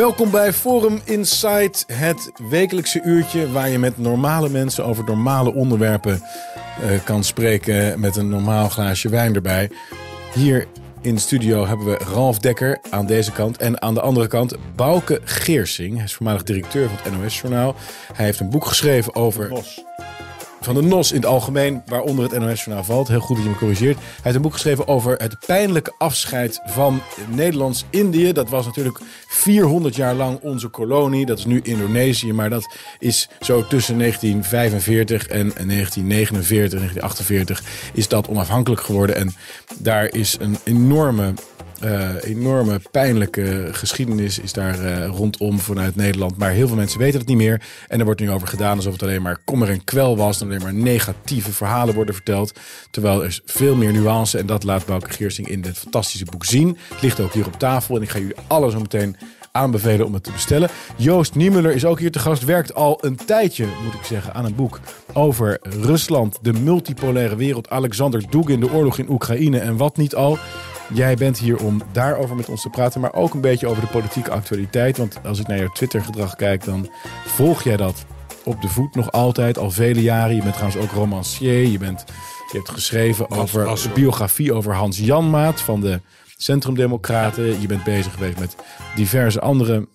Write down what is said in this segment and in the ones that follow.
Welkom bij Forum Insight, het wekelijkse uurtje waar je met normale mensen over normale onderwerpen eh, kan spreken met een normaal glaasje wijn erbij. Hier in de studio hebben we Ralf Dekker aan deze kant en aan de andere kant Bouke Geersing. Hij is voormalig directeur van het NOS-journaal. Hij heeft een boek geschreven over van de NOS in het algemeen, waaronder het NOS-journaal valt. Heel goed dat je me corrigeert. Hij heeft een boek geschreven over het pijnlijke afscheid van Nederlands-Indië. Dat was natuurlijk 400 jaar lang onze kolonie. Dat is nu Indonesië, maar dat is zo tussen 1945 en 1949, 1948 is dat onafhankelijk geworden. En daar is een enorme uh, enorme pijnlijke geschiedenis is daar uh, rondom vanuit Nederland. Maar heel veel mensen weten het niet meer. En er wordt nu over gedaan alsof het alleen maar kommer en kwel was. En alleen maar negatieve verhalen worden verteld. Terwijl er veel meer nuance. En dat laat Bouke Geersing in dit fantastische boek zien. Het ligt ook hier op tafel. En ik ga jullie alles zo meteen aanbevelen om het te bestellen. Joost Niemuller is ook hier te gast. Werkt al een tijdje, moet ik zeggen, aan een boek over Rusland, de multipolaire wereld. Alexander Dugin, de oorlog in Oekraïne en wat niet al. Jij bent hier om daarover met ons te praten, maar ook een beetje over de politieke actualiteit. Want als ik naar jouw Twitter-gedrag kijk, dan volg jij dat op de voet nog altijd, al vele jaren. Je bent trouwens ook romancier. Je, bent, je hebt geschreven over biografie over Hans Janmaat van de Centrumdemocraten. Je bent bezig geweest met diverse andere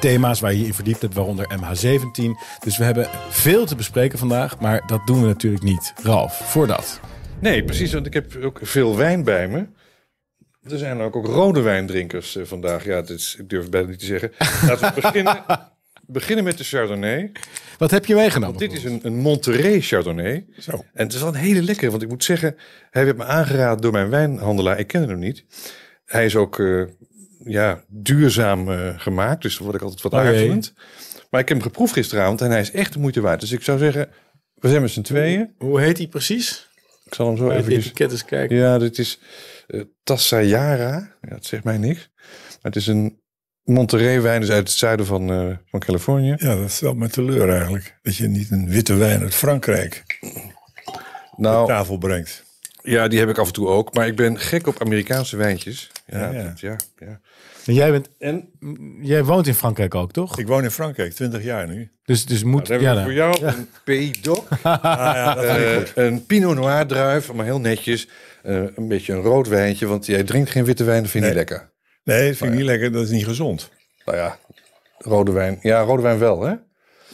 thema's waar je je in verdiept hebt, waaronder MH17. Dus we hebben veel te bespreken vandaag, maar dat doen we natuurlijk niet. Ralf, voor dat. Nee, precies, want ik heb ook veel wijn bij me. Er zijn ook, ook rode wijndrinkers uh, vandaag. Ja, is, ik durf het bijna niet te zeggen. Laten we beginnen, beginnen met de Chardonnay. Wat heb je meegenomen? Want dit is een, een Monterey Chardonnay. Zo. En het is wel een hele lekkere. Want ik moet zeggen, hij werd me aangeraden door mijn wijnhandelaar. Ik ken hem niet. Hij is ook uh, ja, duurzaam uh, gemaakt. Dus daar word ik altijd wat oh, aarzelend. Maar ik heb hem geproefd gisteravond en hij is echt de moeite waard. Dus ik zou zeggen, we zijn met z'n tweeën. Hoe heet hij precies? Ik zal hem zo even... etiket eens kijken. Ja, dit is Tassayara. Ja, dat zegt mij niks. Maar het is een Monterey wijn, dus uit het zuiden van, uh, van Californië. Ja, dat stelt me teleur eigenlijk. Dat je niet een witte wijn uit Frankrijk nou, op tafel brengt. Ja, die heb ik af en toe ook. Maar ik ben gek op Amerikaanse wijntjes. Ja, ja. ja. ja, ja. En jij, bent, en jij woont in Frankrijk ook, toch? Ik woon in Frankrijk, 20 jaar nu. Dus, dus moet... Nou, ja, voor jou een Pays Doc. ah, ja, uh, een Pinot Noir druif, maar heel netjes. Uh, een beetje een rood wijntje, want jij drinkt geen witte wijn, dat vind je nee. niet lekker. Nee, dat vind ik niet lekker, dat is niet gezond. Nou ja, rode wijn. Ja, rode wijn wel, hè?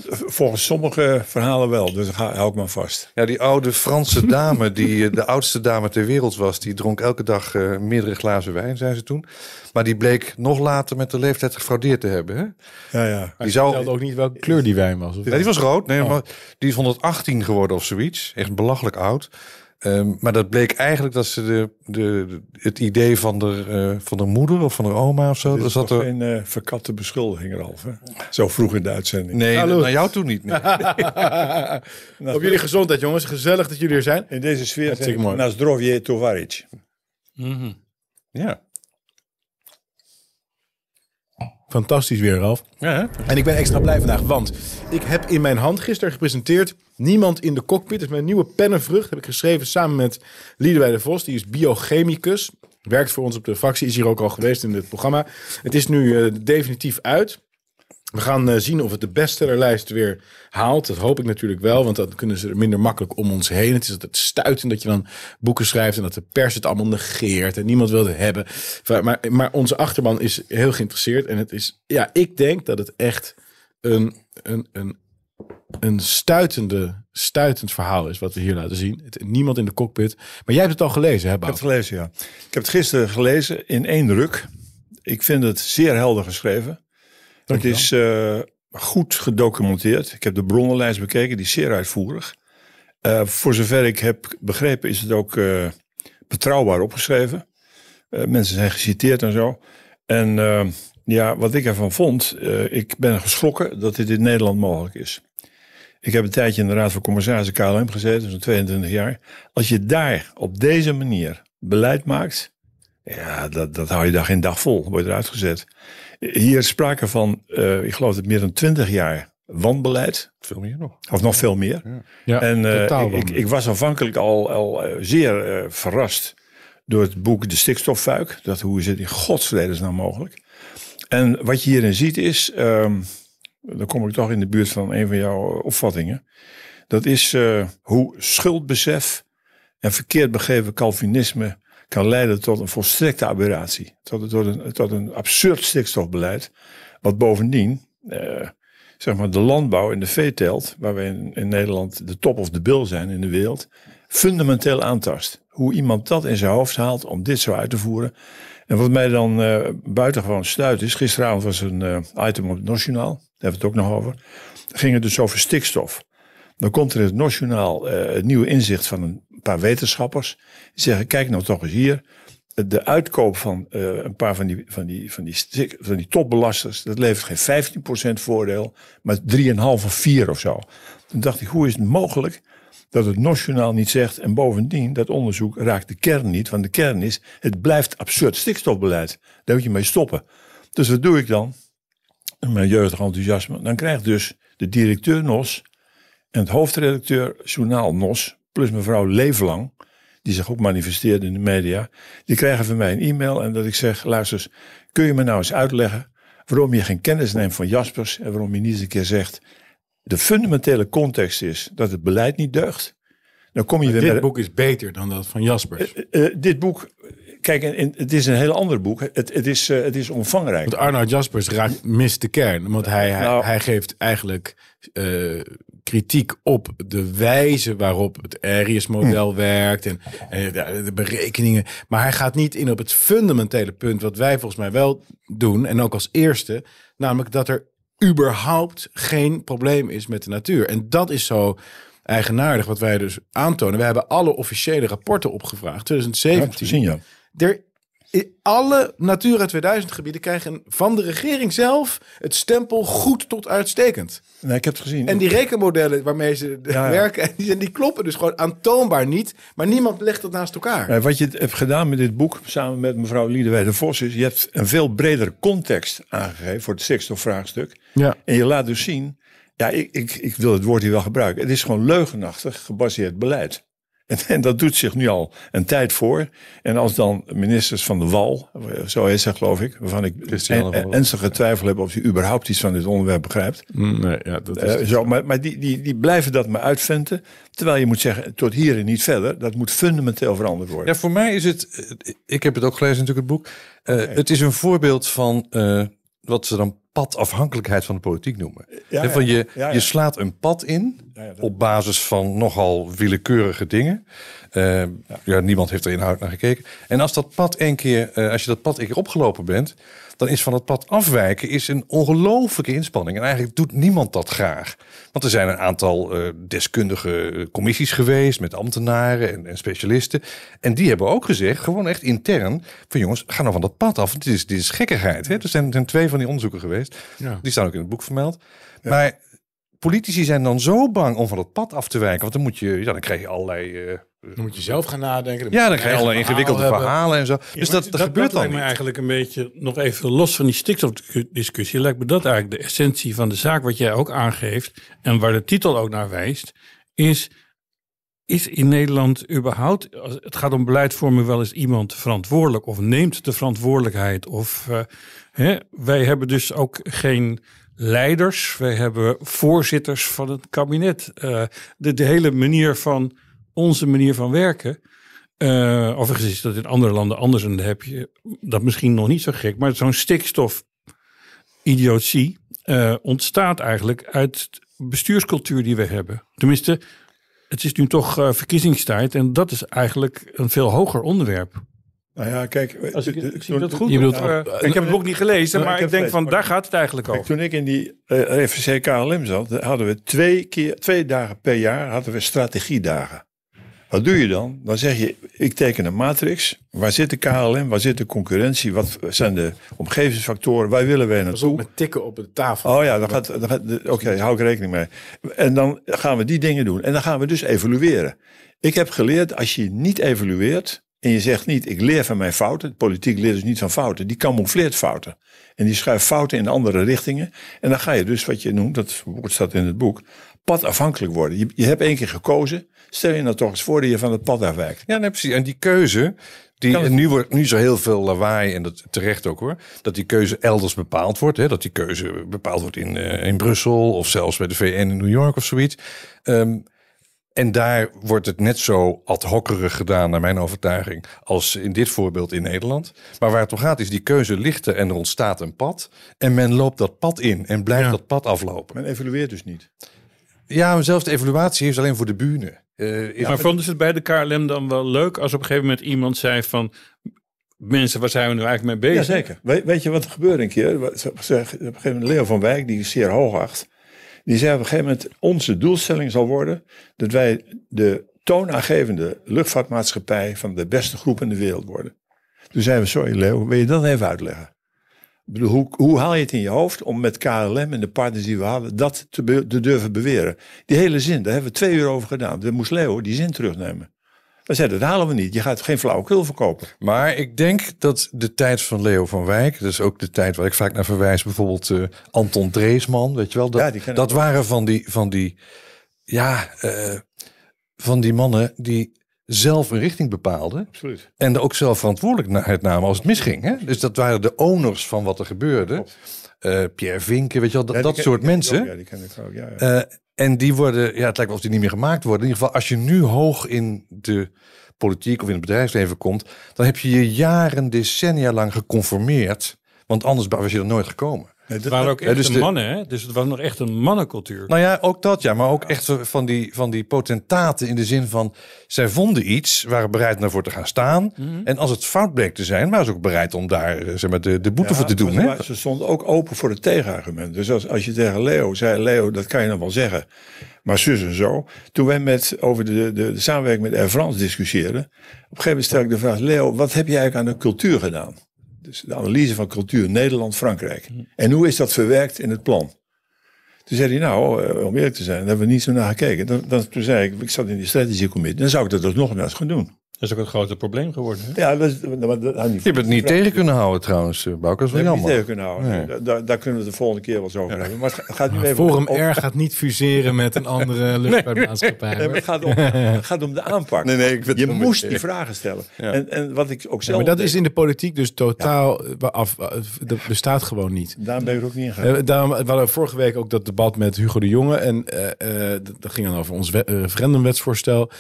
Volgens sommige verhalen wel, dus hou ik maar vast. Ja, die oude Franse dame, die eh, de oudste dame ter wereld was, die dronk elke dag uh, meerdere glazen wijn, zei ze toen. Maar die bleek nog later met de leeftijd gefraudeerd te hebben. Hè? Ja, ja. Die zou ook niet welke kleur die wijn was. Of ja, die was rood. Nee, oh. maar die is 118 geworden of zoiets. Echt belachelijk oud. Um, maar dat bleek eigenlijk dat ze de, de, het idee van de, uh, van de moeder of van de oma of zo. Dat zat er geen uh, verkatte beschuldiging erover. Zo vroeg in de uitzending. Nee, Hallo. naar jou toen niet. Nee. nou, Op jullie gezondheid, jongens. Gezellig dat jullie er zijn. In deze sfeer zijn. Naast Drovje Tovaric. Mm -hmm. Ja. Fantastisch weer, Ralf. Ja, en ik ben extra blij vandaag, want ik heb in mijn hand gisteren gepresenteerd... Niemand in de cockpit. Is mijn nieuwe pennenvrucht. Heb ik geschreven samen met Liedewij de Vos. Die is biochemicus. Werkt voor ons op de fractie. Is hier ook al geweest in dit programma. Het is nu uh, definitief uit. We gaan uh, zien of het de bestsellerlijst weer haalt. Dat hoop ik natuurlijk wel, want dan kunnen ze er minder makkelijk om ons heen. Het is het stuitend dat je dan boeken schrijft en dat de pers het allemaal negeert en niemand wil het hebben. Maar, maar onze achterban is heel geïnteresseerd en het is, ja, ik denk dat het echt een, een, een een stuitende, stuitend verhaal is wat we hier laten zien. Het, niemand in de cockpit. Maar jij hebt het al gelezen, hè, Ik heb het gelezen, ja. Ik heb het gisteren gelezen in één druk. Ik vind het zeer helder geschreven. het is uh, goed gedocumenteerd. Ik heb de bronnenlijst bekeken, die is zeer uitvoerig. Uh, voor zover ik heb begrepen is het ook uh, betrouwbaar opgeschreven. mensen zijn geciteerd en zo. En ja, wat ik ervan vond, ik ben geschrokken dat dit in Nederland mogelijk is. Ik heb een tijdje in de Raad van Commissarissen KLM gezeten, zo'n 22 jaar. Als je daar op deze manier beleid maakt, ja, dat, dat hou je dag in dag vol, wordt eruit gezet. Hier sprake van, uh, ik geloof dat meer dan 20 jaar wanbeleid. Veel meer nog. Of nog veel meer. Ja. ja en uh, ik, ik, was aanvankelijk al, al uh, zeer verrast door het boek De Stikstoffuik. Dat hoe is het in nou mogelijk? En wat je hierin ziet is, um, dan kom ik toch in de buurt van een van jouw opvattingen. Dat is uh, hoe schuldbesef en verkeerd begrepen Calvinisme kan leiden tot een volstrekte aberratie. Tot, een, tot een absurd stikstofbeleid. Wat bovendien, uh, zeg maar, de landbouw en de veeteelt, waar we in, Nederland de top of the bill zijn in de wereld, fundamenteel aantast. Hoe iemand dat in zijn hoofd haalt om dit zo uit te voeren. En wat mij dan buitengewoon stuit is, gisteravond was een item op het Nationaal, daar hebben we het ook nog over. Daar ging het dus over stikstof. Dan komt er in het Nationaal uh, het nieuwe inzicht van een paar wetenschappers. Die zeggen, kijk nou toch eens hier. De uitkoop van een paar van die, van, die, van, die stik, van die topbelasters, dat levert geen 15% voordeel, maar 3,5 of 4 of zo. Toen dacht ik, hoe is het mogelijk dat het nationaal niet zegt. En bovendien, dat onderzoek raakt de kern niet. Want de kern is, het blijft absurd stikstofbeleid. Daar moet je mee stoppen. Dus wat doe ik dan? Mijn jeugdig enthousiasme. Dan krijgt dus de directeur NOS en het hoofdredacteur journaal NOS, plus mevrouw Leeflang, die zich ook manifesteerde in de media, die krijgen van mij een e-mail en dat ik zeg, luister eens, kun je me nou eens uitleggen waarom je geen kennis neemt van Jaspers en waarom je niet eens een keer zegt, de fundamentele context is dat het beleid niet deugt. Dan kom je weer dit boek is beter dan dat van Jaspers. Uh, uh, dit boek, kijk, in, het is een heel ander boek. Het, het, is, uh, het is omvangrijk. Want Arnoud Jaspers raakt, mist de kern. Want hij, hij, nou, hij geeft eigenlijk kritiek op de wijze waarop het Arias-model hm. werkt. En, en de berekeningen. Maar hij gaat niet in op het fundamentele punt wat wij volgens mij wel doen. En ook als eerste. Namelijk dat er überhaupt geen probleem is met de natuur. En dat is zo eigenaardig wat wij dus aantonen. We hebben alle officiële rapporten opgevraagd, 2017. Ja, zien, ja. Er alle Natura 2000 gebieden krijgen van de regering zelf het stempel goed tot uitstekend. Nee, ik heb het gezien. En die rekenmodellen waarmee ze werken, die, die, kloppen dus gewoon aantoonbaar niet. Maar niemand legt dat naast elkaar. wat je hebt gedaan met dit boek, samen met mevrouw Liedewij de Vos, is je hebt een veel bredere context aangegeven voor het stikstofvraagstuk. Ja. En je laat dus zien, ja, ik, ik, ik wil het woord hier wel gebruiken. Het is gewoon leugenachtig gebaseerd beleid. En, dat doet zich nu al een tijd voor. En als dan ministers van de Wal, zo heet ze geloof ik, waarvan ik en, ernstige twijfel heb of hij überhaupt iets van dit onderwerp begrijpt. Mm, nee, ja, dat is uh, zo, maar maar die, die, die blijven dat maar uitventen. Terwijl je moet zeggen, tot hier en niet verder. Dat moet fundamenteel veranderd worden. Ja, voor mij is het, ik heb het ook gelezen natuurlijk het boek. Uh, Het is een voorbeeld van uh, wat ze dan padafhankelijkheid van de politiek noemen. Ja, van je, je slaat een pad in op basis van nogal willekeurige dingen. Uh, ja. niemand heeft er inhoud naar gekeken. En als dat pad een keer, uh, als je dat pad een keer opgelopen bent, dan is van het pad afwijken is een ongelofelijke inspanning. En eigenlijk doet niemand dat graag. Want er zijn een aantal uh, deskundige commissies geweest met ambtenaren en, en, specialisten. En die hebben ook gezegd, gewoon echt intern, van jongens, ga nou van dat pad af. Dit is, dit is gekkigheid. Hè? Er, zijn, er zijn twee van die onderzoeken geweest. Ja. Die staan ook in het boek vermeld. Ja. Maar politici zijn dan zo bang om van het pad af te wijken. Want dan moet je, ja, dan krijg je allerlei. Uh, dan moet je zelf gaan nadenken. Ja, dan krijg je allerlei ingewikkelde verhalen en zo. dus dat, dat, gebeurt dan. lijkt me eigenlijk een beetje nog even los van die stikstofdiscussie. Lijkt me dat eigenlijk de essentie van de zaak, wat jij ook aangeeft en waar de titel ook naar wijst, is. Is in Nederland überhaupt, als het gaat om beleidvorming, wel eens iemand verantwoordelijk of neemt de verantwoordelijkheid? Of uh, wij hebben dus ook geen leiders, wij hebben voorzitters van het kabinet. Uh, de, de, hele manier van onze manier van werken. Uh, overigens is dat in andere landen anders en dan heb je dat misschien nog niet zo gek. Maar zo'n stikstof-idiotie uh, ontstaat eigenlijk uit de bestuurscultuur die we hebben. Tenminste, het is nu toch verkiezingstijd en dat is eigenlijk een veel hoger onderwerp. Nou ja, kijk, Als ik, ik zie dat goed. Je bedoelt, uh, ik heb het boek niet gelezen, maar ik, denk van daar gaat het eigenlijk over. Toen ik in die uh, FVC KLM zat, hadden we twee keer, twee dagen per jaar hadden we strategiedagen. Wat doe je dan? Dan zeg je, ik teken een matrix. Waar zit de KLM? Waar zit de concurrentie? Wat zijn de omgevingsfactoren? Waar willen wij naartoe? Met tikken op de tafel. Oh ja, dan gaat, dan gaat, oké, okay, hou ik rekening mee. En dan gaan we die dingen doen. En dan gaan we dus evalueren. Ik heb geleerd, als je niet evalueert, en je zegt niet, ik leer van mijn fouten. De politiek leert dus niet van fouten. Die camoufleert fouten. En die schuift fouten in andere richtingen. En dan ga je dus, wat je noemt, dat woord staat in het boek, pad afhankelijk worden. Je, je hebt één keer gekozen. Stel je nou toch eens voor dat je van het pad afwijkt. Ja, nee, precies. En die keuze, die, het- nu wordt nu er heel veel lawaai en dat terecht ook hoor, dat die keuze elders bepaald wordt. Hè, dat die keuze bepaald wordt in, eh, in Brussel of zelfs bij de VN in New York of zoiets. Ehm, en daar wordt het net zo ad hockerig gedaan, naar mijn overtuiging, als in dit voorbeeld in Nederland. Maar waar het om gaat is, die keuze ligt er en er ontstaat een pad. En men loopt dat pad in en blijft Ja. dat pad aflopen. Men evalueert dus niet. Ja, maar zelfs de evaluatie is alleen voor de bühne. Eh, is- maar vonden ze het bij de KLM dan wel leuk als op een gegeven moment iemand zei van... Mensen, waar zijn we nu eigenlijk mee bezig? Jazeker. We, weet je wat er gebeurde een keer? Op een gegeven moment Leo van Wijk, die is zeer hoogacht. Die zei op een gegeven moment, onze doelstelling zal worden dat wij de toonaangevende luchtvaartmaatschappij van de beste groep in de wereld worden. Toen zeiden we, sorry Leo, wil je dat even uitleggen? Hoe, hoe haal je het in je hoofd om met KLM en de partners die we hadden, dat te, durven beweren? Die hele zin, daar hebben we twee uur over gedaan. Dan moest Leo die zin terugnemen. We zeiden, dat halen we niet. Je gaat geen flauwekul verkopen. Maar ik denk dat de tijd van Leo van Wijk, dat is ook de tijd waar ik vaak naar verwijs, bijvoorbeeld eh, Anton Dreesman, weet je wel, dat, Ja, dat waren van die, van die, ja, eh, van die mannen die zelf een richting bepaalden Absoluut. en er ook zelf verantwoordelijkheid namen als het misging. Hè? Dus dat waren de owners van wat er gebeurde. Eh, Pierre Vinken, weet je wel, dat, Ja, dat ken- soort mensen. ook, Ja, die ken ik ook. Ja, ja. En die worden, ja, het lijkt wel of die niet meer gemaakt worden. In ieder geval, als je nu hoog in de politiek of in het bedrijfsleven komt, dan heb je je jaren, decennia lang geconformeerd. Want anders was je er nooit gekomen. Nee, waren ook Ja, echt dus de mannen, hè? Dus het was nog echt een mannencultuur. Nou ja, ook dat ja, maar ook echt zo van die, van die potentaten in de zin van, zij vonden iets, waren bereid naar voor te gaan staan. En als het fout bleek te zijn, waren ze ook bereid om daar eh, zeg maar, de, de boete Ja, voor te doen. maar Hè? Ze, stonden ook open voor het tegenargument. Dus als, als je tegen Leo zei, Leo, dat kan je nog wel zeggen. Maar zus en zo. Toen wij met, over de, de, de samenwerking met Air France discussieerden. Op een gegeven moment stel ik de vraag, Leo, wat heb je eigenlijk aan de cultuur gedaan? Dus de analyse van cultuur Nederland, Frankrijk. En hoe is dat verwerkt in het plan? Toen zei hij, nou, eh, om eerlijk te zijn, daar hebben we niet zo naar gekeken. Dan, dan, toen zei ik, ik zat in die strategy committee, dan zou ik dat dus nog eens gaan doen. Dat is ook een groter probleem geworden. Hè? Ja, dat is, dat, dat, Je hebt het niet tegen kunnen houden trouwens, eh, Bouke. Dat is wel niet tegen kunnen houden. Nee. Daar- Daar, daar kunnen we het de volgende keer wel eens over hebben. Maar het ga- gaat nu even Forum om, R gaat niet fuseren met een andere luchtvaartmaatschappij. Nee, het, gaat om, het gaat om de aanpak. Nee, nee, ik vind je moest die vragen stellen. Ja. En, en wat ik ook Ja, zelf... maar dat deed, is in de politiek dus totaal eh, af. Dat bestaat gewoon niet. Daarom ben ik er ook niet in gegaan. Eh, daarom, we hadden vorige week ook dat debat met Hugo de Jonge. En eh, eh, dat ging dan over ons we- eh, referendumwetsvoorstel.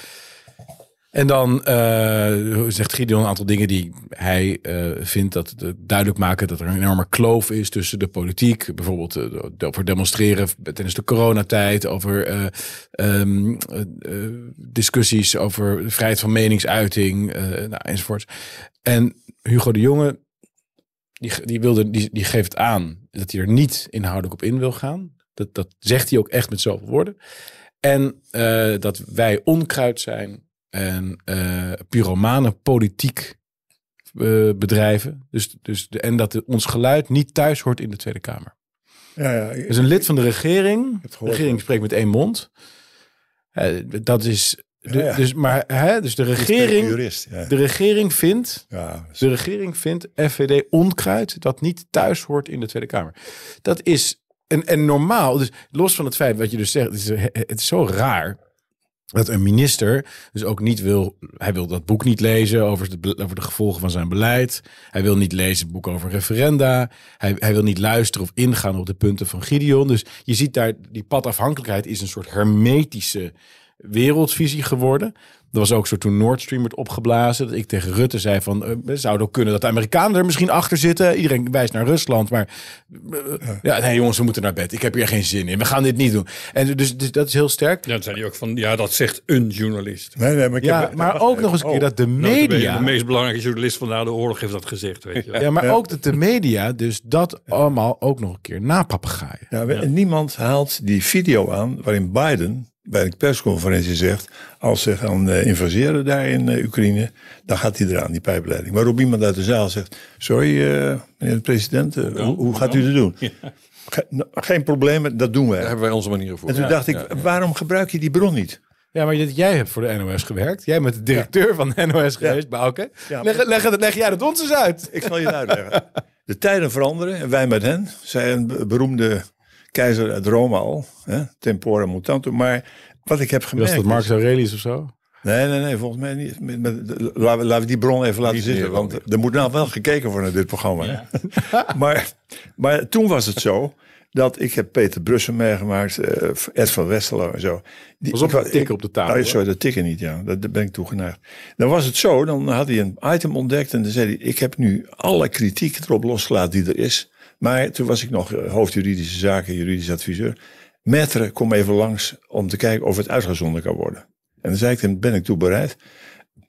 En dan eh, zegt Gideon een aantal dingen die hij eh, vindt dat het duidelijk maken dat er een enorme kloof is tussen de politiek. Bijvoorbeeld eh, over demonstreren tijdens de coronatijd, over eh, ehm, eh, eh, discussies over vrijheid van meningsuiting nou, enzovoort. En Hugo de Jonge die, die, wilde, die, die geeft aan dat hij er niet inhoudelijk op in wil gaan. Dat, dat zegt hij ook echt met zoveel woorden. En dat wij onkruid zijn en eh pyromane politiek eh, bedrijven. Dus, dus de, en dat de- ons geluid niet thuis hoort in de Tweede Kamer. Ja, ja, ik- Dus een lid van de regering, de regering spreekt met één mond. Eh, dat is, de, Ja, ja. Dus, maar, hè, dus de regering, jurist. De regering vindt Ja, de regering vindt FVD onkruid dat niet thuis hoort in de Tweede Kamer. Dat is en, en normaal, dus los van het feit wat je dus zegt, het is, het is zo raar dat een minister dus ook niet wil, hij wil dat boek niet lezen over de, over de gevolgen van zijn beleid. Hij wil niet lezen het boek over referenda. Hij, hij wil niet luisteren of ingaan op de punten van Gideon. Dus je ziet daar, die padafhankelijkheid is een soort hermetische wereldvisie geworden. Er was ook zo toen Nord Stream werd opgeblazen. Dat ik tegen Rutte zei van... eh, het zou ook kunnen dat de Amerikanen er misschien achter zitten. Iedereen wijst naar Rusland. Maar eh, ja, nee jongens, we moeten naar bed. Ik heb hier geen zin in. We gaan dit niet doen. En dus, dus dat is heel sterk. Ja, dan zei hij ook van, ja, dat zegt een journalist. nee, nee, maar ik Ja, heb, maar wacht ook even. nog eens een keer Oh, dat de Notabene, media... De meest belangrijke journalist van na de oorlog heeft dat gezegd, weet je wel. Ja, maar Ja. ook dat de media dus dat allemaal ook nog een keer napapagaaien. Ja, niemand haalt die video aan waarin Biden bij een persconferentie zegt... als ze gaan eh, invaseren daar in eh, Oekraïne, dan gaat hij eraan, die pijpleiding. Waarop iemand uit de zaal zegt... sorry, eh, meneer de president, hoe, hoe gaat u dat doen? Ge- nou, geen probleem, dat doen Daar wij. hebben wij onze manieren voor. En toen dacht ik, waarom gebruik je die bron niet? Ja, maar jij hebt voor de NOS gewerkt. Jij bent de directeur van de NOS geweest, Bouke. Ja, leg, leg, het- leg jij dat ons eens uit. Ik zal je uitleggen. De tijden veranderen en wij met hen, zei een be- beroemde keizer uit Rome al. Hè? Tempora mutantum. Maar wat ik heb gemerkt... Was dat Marcus Aurelius of zo? Nee, nee, nee, volgens mij niet. Met, met, laten, we, laten we die bron even laten Niet zitten. meer, Want er moet nou wel gekeken worden naar dit programma. maar, maar toen was het zo dat ik heb Peter Brussen meegemaakt, eh, Ed van Westerlo en zo. Die, Pas op, ik wa- tikken ik- op de tafel, hoor. sorry, dat tikken niet, ja. Dat, daar ben ik toegeneigd. Dan was het zo, dan had hij een item ontdekt en dan zei hij... ik heb nu alle kritiek erop losgelaten die er is. Maar toen was ik nog eh, hoofdjuridische zaken, juridisch adviseur. Metre, kom even langs om te kijken of het uitgezonden kan worden. En dan zei ik hem, ben ik toe bereid?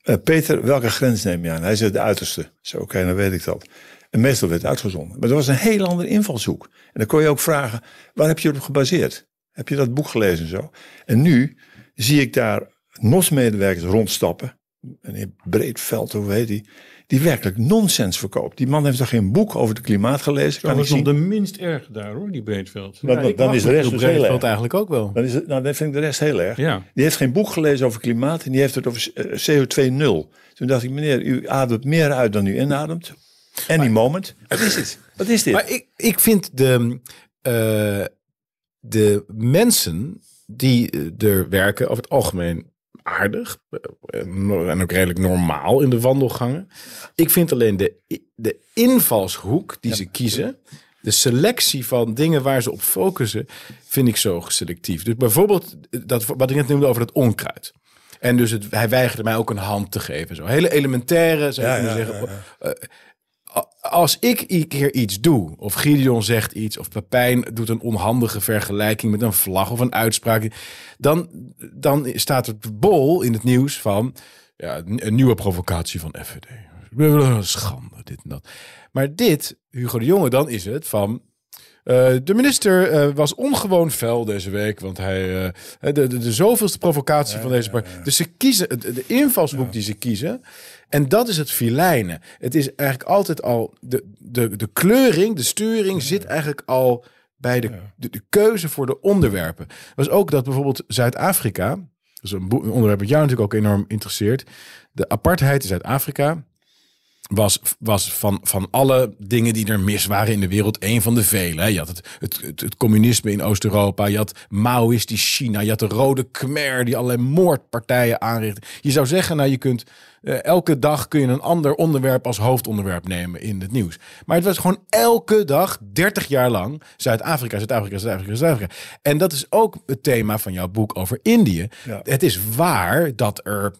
Eh, Peter, welke grens neem je aan? Hij zei de uiterste. Zei, oké, dan weet ik dat. En meestal werd het uitgezonden. Maar dat was een heel andere invalshoek. En dan kon je ook vragen, waar heb je op gebaseerd? Heb je dat boek gelezen en zo? En nu zie ik daar NOS-medewerkers rondstappen. Meneer Breedveld, hoe heet die? Die werkelijk nonsens verkoopt. Die man heeft toch geen boek over het klimaat gelezen? Dat Kan ik was nog de minst erg daar hoor, die Breedveld. Dan, dan- dan is de rest dus heel erg. eigenlijk ook wel. Dan, is het, nou, dan vind ik de rest heel erg. Ja. Die heeft geen boek gelezen over klimaat en die heeft het over eh, CO2 nul. Toen dacht ik, meneer, u ademt meer uit dan u inademt. Any moment. Wat is dit? Wat is dit? Maar ik, ik vind de, eh, de mensen die eh, er werken over het algemeen aardig. eh, En ook redelijk normaal in de wandelgangen. Ik vind alleen de, de invalshoek die ze kiezen. De selectie van dingen waar ze op focussen, vind ik zo selectief. Dus bijvoorbeeld dat, wat ik net noemde over het onkruid. En dus het, hij weigerde mij ook een hand te geven. Zo hele elementaire, zou je Ja, kunnen ja, zeggen. Als ik een keer iets doe, of Gideon zegt iets, of Pepijn doet een onhandige vergelijking met een vlag of een uitspraak, dan, dan staat het bol in het nieuws van ja, een nieuwe provocatie van FVD. Schande, dit en dat. Maar dit, Hugo de Jonge, dan is het van. eh, de minister eh, was ongewoon fel deze week, want hij eh, de, de, de zoveelste provocatie van deze partij. Dus ze kiezen de, de invalshoek die ze kiezen. En dat is het filijnen. Het is eigenlijk altijd al de, de, de kleuring, de sturing zit eigenlijk al bij de, de, de keuze voor de onderwerpen. Was ook dat bijvoorbeeld Zuid-Afrika, dat is een, onderwerp dat jou natuurlijk ook enorm interesseert. De apartheid in Zuid-Afrika was, was van, van alle dingen die er mis waren in de wereld één van de vele. Je had het, het, het, het communisme in Oost-Europa, je had Maoïstisch China, je had de Rode Khmer die allerlei moordpartijen aanrichtte. Je zou zeggen, nou je kunt eh, elke dag kun je een ander onderwerp als hoofdonderwerp nemen in het nieuws. Maar het was gewoon elke dag, 30 jaar lang, Zuid-Afrika, Zuid-Afrika, Zuid-Afrika, Zuid-Afrika. En dat is ook het thema van jouw boek over Indië. Ja. Het is waar dat er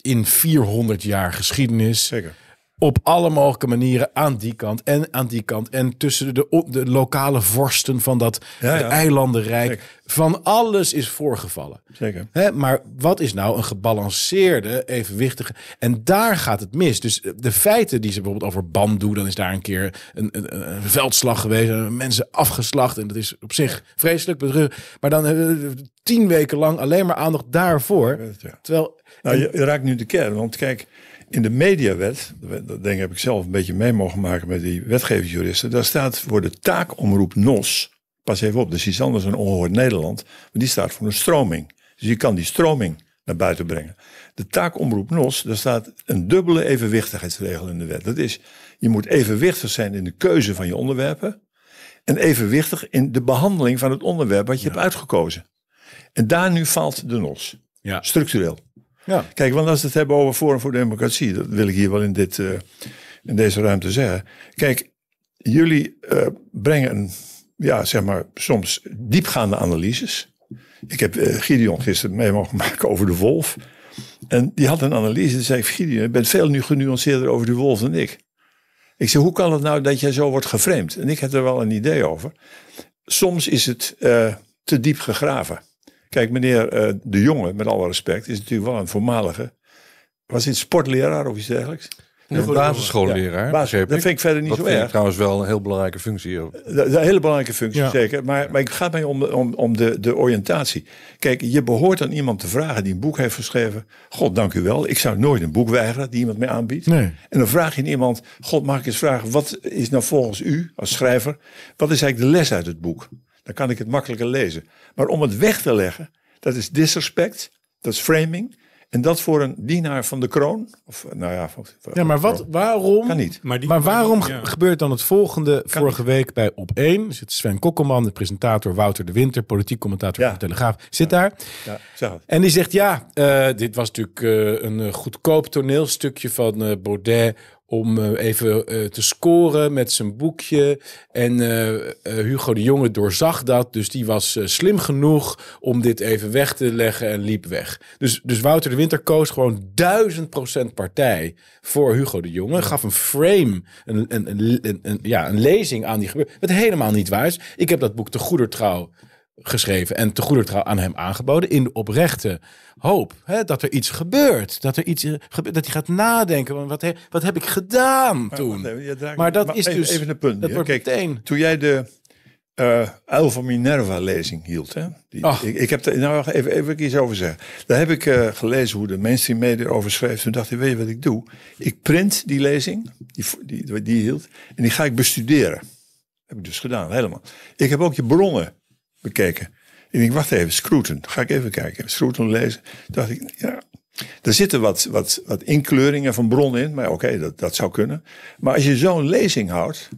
in 400 jaar geschiedenis Zeker. Op alle mogelijke manieren aan die kant en aan die kant. En tussen de, de lokale vorsten van dat Ja, ja. eilandenrijk. Zeker. Van alles is voorgevallen. Zeker. Hè, maar wat is nou een gebalanceerde, evenwichtige... En daar gaat het mis. Dus de feiten die ze bijvoorbeeld over bamboe... dan is daar een keer een, een, een veldslag geweest... en mensen afgeslacht. En dat is op zich vreselijk. bedruk- Maar dan hebben we tien weken lang alleen maar aandacht daarvoor. ja. Terwijl... Nou, je, je raakt nu de kern. Want kijk, in de mediawet, dat denk ik heb ik zelf een beetje mee mogen maken met die wetgevingsjuristen. Daar staat voor de taakomroep NOS. Pas even op, dus iets anders dan ongehoord Nederland. Maar die staat voor een stroming. Dus je kan die stroming naar buiten brengen. De taakomroep NOS, daar staat een dubbele evenwichtigheidsregel in de wet. Dat is, je moet evenwichtig zijn in de keuze van je onderwerpen. En evenwichtig in de behandeling van het onderwerp wat je hebt uitgekozen. En daar nu valt de NOS. Ja. Structureel. Ja. Kijk, want als we het hebben over Forum voor Democratie, dat wil ik hier wel in, dit, eh, in deze ruimte zeggen. Kijk, jullie eh, brengen een, ja, zeg maar, soms diepgaande analyses. Ik heb eh, Gideon gisteren mee mogen maken over de wolf. En die had een analyse. En zei Gideon, je bent veel nu genuanceerder over de wolf dan ik. Ik zei, hoe kan het nou dat jij zo wordt geframed? En ik heb er wel een idee over. Soms is het te diep gegraven. Kijk, meneer eh, De Jonge, met alle respect, is natuurlijk wel een voormalige. Was hij sportleraar of iets dergelijks? Een basisschoolleraar. Ja, basis- dat vind ik verder niet dat zo vind ik erg. trouwens wel een heel belangrijke functie. Dat dat is een hele belangrijke functie, Ja. zeker. Maar, maar het gaat mij om, de- om, om de, de oriëntatie. Kijk, je behoort aan iemand te vragen die een boek heeft geschreven. God, dank u wel. Ik zou nooit een boek weigeren die iemand mij aanbiedt. Nee. En dan vraag je aan iemand, God, mag ik eens vragen, wat is nou volgens u als schrijver, wat is eigenlijk de les uit het boek? Dan kan ik het makkelijker lezen. Maar om het weg te leggen, dat is disrespect, dat is framing. En dat voor een dienaar van de kroon? Of, nou ja, van- van- Ja, maar wat, waarom, Kan niet. Maar, die, maar waarom ja. gebeurt dan het volgende? Vorige week bij Op 1 zit Sven Kokkelman, de presentator Wouter de Winter, politiek commentator Ja. van de Telegraaf, zit daar. Ja, zeg het. En die zegt, ja, eh, dit was natuurlijk eh, een eh, goedkoop toneelstukje van eh, Baudet om eh, even eh, te scoren met zijn boekje. En eh, Hugo de Jonge doorzag dat, dus die was slim genoeg om dit even weg te leggen en liep weg. Dus, dus Wouter de Winter koos gewoon duizend procent partij voor Hugo de Jonge. Gaf een frame, een, een, een, ja, een lezing aan die gebeurde. Wat helemaal niet waar is. Ik heb dat boek te goeder trouw geschreven en te goeder trouw aan hem aangeboden in de oprechte hoop hè, dat er iets gebeurt, dat er iets eh, gebeurt, dat hij gaat nadenken, van wat, he- wat heb ik gedaan toen? even, maar dat maar is even- dus even een punt Dat wordt Kijk, meteen. Toen jij de eh Uil van Minerva lezing hield, hè? Die, ik, ik heb er nou even, even iets over zeggen. Daar heb ik eh, gelezen hoe de mainstream media over schreef. Toen dacht ik, weet je wat ik doe? Ik print die lezing, die, die, die, hield, en die ga ik bestuderen. heb ik dus gedaan, helemaal. Ik heb ook je bronnen bekeken. En ik wacht even, Scruton. Ga ik even kijken. Scruton lezen. Dacht ik, ja, er zitten wat, wat, wat inkleuringen van bronnen in. Maar oké, dat, dat zou kunnen. Maar als je zo'n lezing houdt,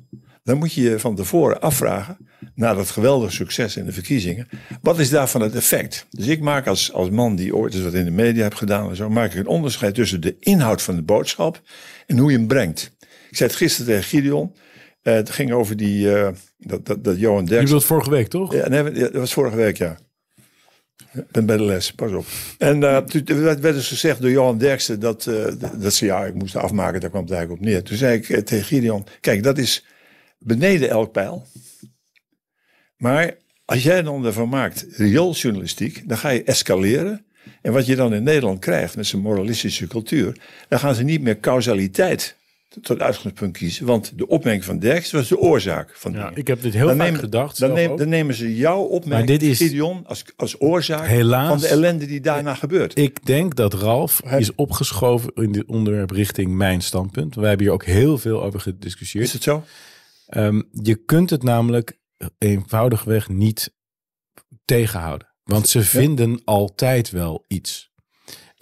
dan moet je je van tevoren afvragen, na dat geweldige succes in de verkiezingen, wat is daarvan het effect? Dus ik maak als, als man die ooit eens wat in de media heb gedaan en zo, maak ik een onderscheid tussen de inhoud van de boodschap en hoe je hem brengt. Ik zei het gisteren tegen Gideon. eh, het ging over die, eh, dat, dat, dat Johan Je bedoelt vorige week, toch? Ja, nee, dat was vorige week, ja. Ik ben bij de les, pas op. En eh, toen werd werd dus gezegd door Johan Derksen dat, eh, dat ze, ja, ik moest afmaken, daar kwam het eigenlijk op neer. Toen zei ik eh, tegen Gideon, kijk, dat is beneden elk pijl. Maar als jij dan ervan maakt riooljournalistiek, dan ga je escaleren. En wat je dan in Nederland krijgt met zijn moralistische cultuur, dan gaan ze niet meer causaliteit tot uitgangspunt kiezen. Want de opmerking van Derksen was de oorzaak van Ja, ik heb dit heel Dan vaak nemen- gedacht. Dan, neem- dan nemen ze jouw opmerking, Maar dit is- Gideon, als, als oorzaak Helaas- van de ellende die daarna gebeurt. Ik denk dat Ralf is opgeschoven in dit onderwerp richting mijn standpunt. Wij hebben hier ook heel veel over gediscussieerd. Is het zo? Ehm, je kunt het namelijk eenvoudigweg niet tegenhouden. Want ze vinden altijd wel iets.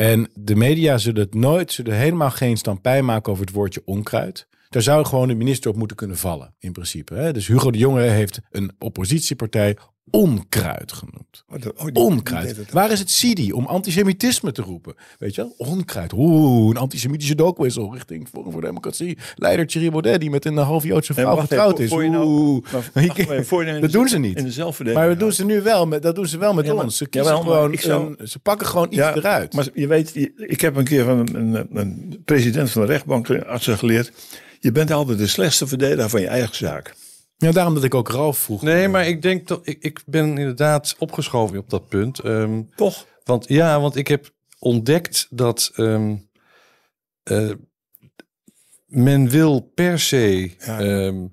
En de media zullen het nooit, zullen helemaal geen stampij maken over het woordje onkruid. Daar zou gewoon de minister op moeten kunnen vallen, in principe. Dus Hugo de Jonge heeft een oppositiepartij onkruid genoemd. Oh, oh, die- Onkruid. Waar is het CIDI om antisemitisme te roepen? Weet je wel? Onkruid. Oeh, een antisemitische dookwissel richting Forum voor Democratie. Leider Thierry Baudet, die met een half Joodse vrouw wacht getrouwd even, is. voor je nou- Oeh. maar wacht even, voor je nou dat doen ze niet. In de zelfverdediging. Maar dat doen ze nu wel met, dat doen ze wel met Ja, maar- ons. Ze, kiezen maar gewoon ik zou- een- ze pakken gewoon iets Ja, eruit. Maar je weet, ik heb een keer van een, een, een president van de rechtbank artsen geleerd. Je bent altijd de slechtste verdediger van je eigen zaak. Ja, daarom dat ik ook Ralf vroeg. Nee, maar ik denk dat ik, ik ben inderdaad opgeschoven op dat punt. Ehm, Toch? want ja, want ik heb ontdekt dat ehm, eh, men wil per se Ja. ehm,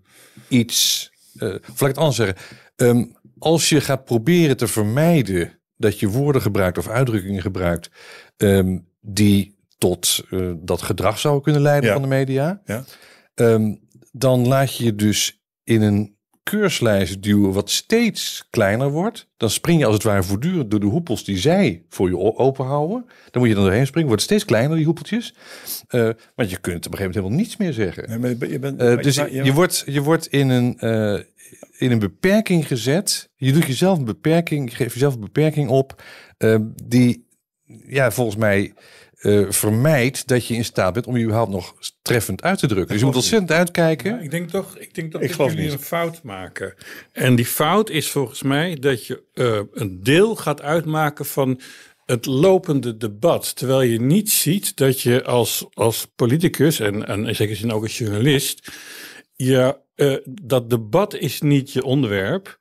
iets. eh, of laat ik het anders zeggen. Ehm, als je gaat proberen te vermijden dat je woorden gebruikt of uitdrukkingen gebruikt ehm, die tot eh, dat gedrag zouden kunnen leiden Ja. van de media, Ja. Ehm, dan laat je je dus in een keurslijst duwen wat steeds kleiner wordt. Dan spring je als het ware voortdurend door de hoepels die zij voor je open houden. Dan moet je dan doorheen springen. Wordt steeds kleiner, die hoepeltjes. Eh, want je kunt op een gegeven moment helemaal niets meer zeggen. Nee, maar je bent- maar dus je- wordt, je wordt in, een, eh, in een beperking gezet. Je doet jezelf een beperking, je geeft jezelf een beperking op. die ja, volgens mij eh, vermijdt dat je in staat bent om je überhaupt nog treffend uit te drukken. Dus je moet ontzettend uitkijken. Ja, ik denk toch, ik denk toch Ik dat jullie niet. een fout maken. En die fout is volgens mij dat je eh, een deel gaat uitmaken van het lopende debat. Terwijl je niet ziet dat je als, als politicus en, en in zekere zin ook als journalist, je, eh, dat debat is niet je onderwerp.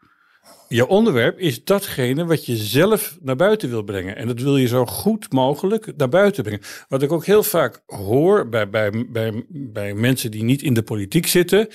Je onderwerp is datgene wat je zelf naar buiten wil brengen. En dat wil je zo goed mogelijk naar buiten brengen. Wat ik ook heel vaak hoor bij, bij, bij, bij mensen die niet in de politiek zitten.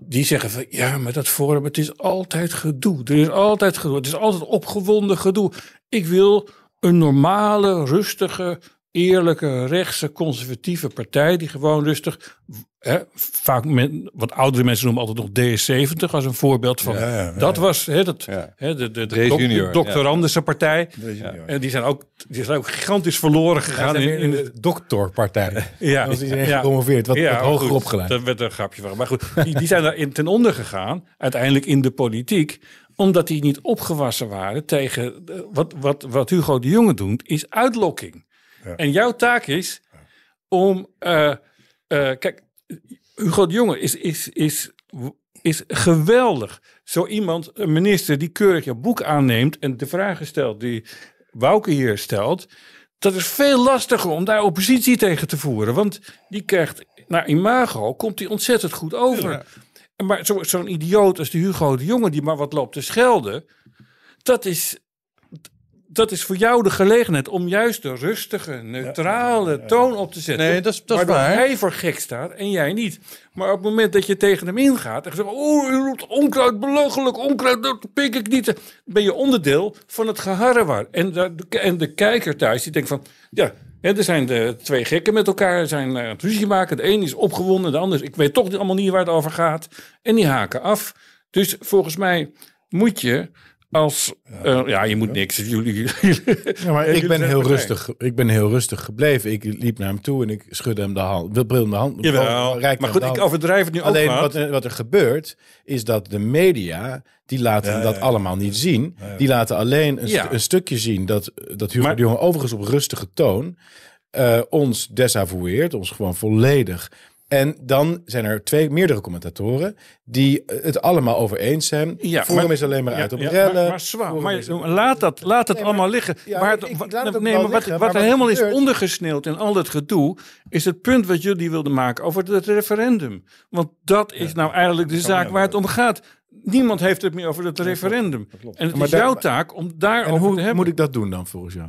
Die zeggen van ja, maar dat forum, het is altijd gedoe. Er is altijd gedoe. Het is altijd opgewonden gedoe. Ik wil een normale, rustige, eerlijke, rechtse, conservatieve partij die gewoon rustig, hè, vaak met, wat oudere mensen noemen altijd nog DS70 als een voorbeeld van. Ja, ja, dat was hè, dat, hè, de, de, de, Drees doc- junior, de doctorandense partij. En die zijn, ook, die zijn ook gigantisch verloren gegaan in, in de, dokterpartij. ja, was iedereen gepromoveerd, wat, wat hoger goed, opgeleid. Dat werd een grapje van. Maar goed, die, die zijn daarin ten onder gegaan, uiteindelijk in de politiek, omdat die niet opgewassen waren tegen eh, wat, wat, wat Hugo de Jonge doet, is uitlokking. En jouw taak is om, eh, eh, kijk, Hugo de Jonge is, is, is, is geweldig. Zo iemand, een minister die keurig je boek aanneemt en de vragen stelt die Wouke hier stelt. Dat is veel lastiger om daar oppositie tegen te voeren. Want die krijgt naar imago, komt hij ontzettend goed over. Maar zo- zo'n idioot als die Hugo de Jonge die maar wat loopt te schelden. Dat is, dat is voor jou de gelegenheid om juist de rustige, neutrale toon op te zetten. Nee, dat is- dat is waardoor waar. hij voor gek staat en jij niet. Maar op het moment dat je tegen hem ingaat en zegt: Oh, u roept onkruid, belachelijk, onkruid, dat pik ik niet. Ben je onderdeel van het geharrewar. En de, en de kijker thuis die denkt van: Ja. hè, er zijn de twee gekken met elkaar, zijn eh, aan het ruzie maken. De een is opgewonden, de ander is, ik weet toch niet- allemaal niet waar het over gaat. En die haken af. Dus volgens mij moet je als, eh, ja, je moet niks. Jullie, Ja, maar ik ben heel rustig. Ik ben heel rustig gebleven. Ik liep naar hem toe en ik schudde hem de hand. Wil bril de hand. Jawel, reikte maar goed, ik overdrijf het nu Alleen wat er, wat er gebeurt, is dat de media, die laten Ja, dat ja, ja. allemaal niet zien. Die laten alleen een, Ja. een stukje zien dat, dat Hugo Maar- de Jonge overigens op rustige toon eh, ons desavoueert, ons gewoon volledig. En dan zijn er twee, meerdere commentatoren die het allemaal over eens zijn. Ja, Forum maar- is alleen maar uit op Ja, rellen. Maar, maar, zwaar, maar laat dat, laat het Nee, maar- allemaal liggen. Ik- ik het ook nee, maar wat, liggen, wat maar er helemaal is ondergesneeuwd in al dat gedoe, is het punt wat jullie wilden maken over het referendum. Want dat is nou eigenlijk de zaak waar het om gaat. Niemand heeft het meer over het referendum. En het Maar is jouw taak om daarover te hoe hebben. moet ik dat doen dan volgens jou?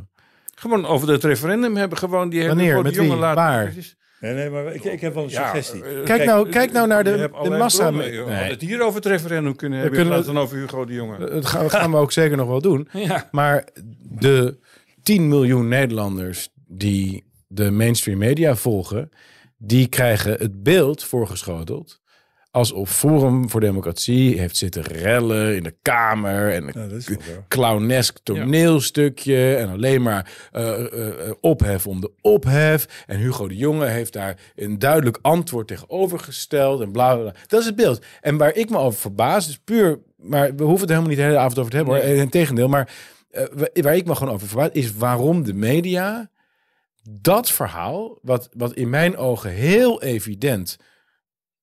Gewoon over het referendum hebben. Gewoon die hele Wanneer? Met jongen laten. Waar? Nee, nee, maar ik, ik heb wel een Ja, suggestie. eh, Kijk, nou, kijk nou naar je de, de massa. bronnen. Je had Nee, het hier over het referendum kunnen hebben. kunnen- in plaats van over Hugo de Jonge. dat gaan, gaan we ook zeker nog wel doen. Ja. Maar de 10 miljoen Nederlanders die de mainstream media volgen, die krijgen het beeld voorgeschoteld. Alsof Forum voor Democratie heeft zitten rellen in de Kamer. En een Ja, clownesk toneelstukje. En alleen maar eh, eh, eh, ophef om de ophef. En Hugo de Jonge heeft daar een duidelijk antwoord tegenover gesteld. En bla bla bla. Dat is het beeld. En waar ik me over verbaas, is puur. Maar we hoeven het helemaal niet de hele avond over te hebben. hoor. Integendeel. Maar wa- waar ik me gewoon over verbaas, is waarom de media dat verhaal, wat, wat in mijn ogen heel evident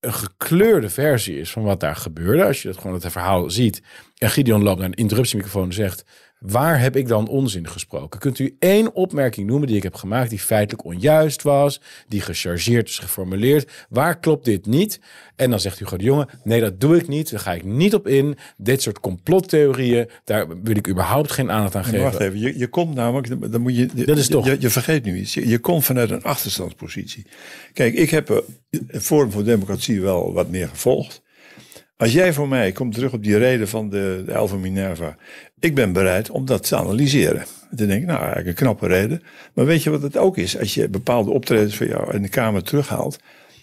een gekleurde versie is van wat daar gebeurde. Als je het gewoon het verhaal ziet. En Gideon loopt een interruptiemicrofoon zegt... waar heb ik dan onzin gesproken? Kunt u één opmerking noemen die ik heb gemaakt... die feitelijk onjuist was, die gechargeerd is geformuleerd? Waar klopt dit niet? En dan zegt Hugo de Jonge... nee, dat doe ik niet, daar ga ik niet op in. Dit soort complottheorieën, daar wil ik überhaupt geen aandacht aan Maar geven. wacht even, je, je komt namelijk, dan moet je, Dat is je- toch- Je, je vergeet nu iets. Je, je komt vanuit een achterstandspositie. Kijk, ik heb eh, Forum voor Democratie wel wat meer gevolgd. Als jij voor mij, ik kom terug op die reden van de, de Elva Minerva. Ik ben bereid om dat te analyseren. Dan denk ik, nou, eigenlijk een knappe reden. Maar weet je wat het ook is? Als je bepaalde optredens van jou in de Kamer terughaalt.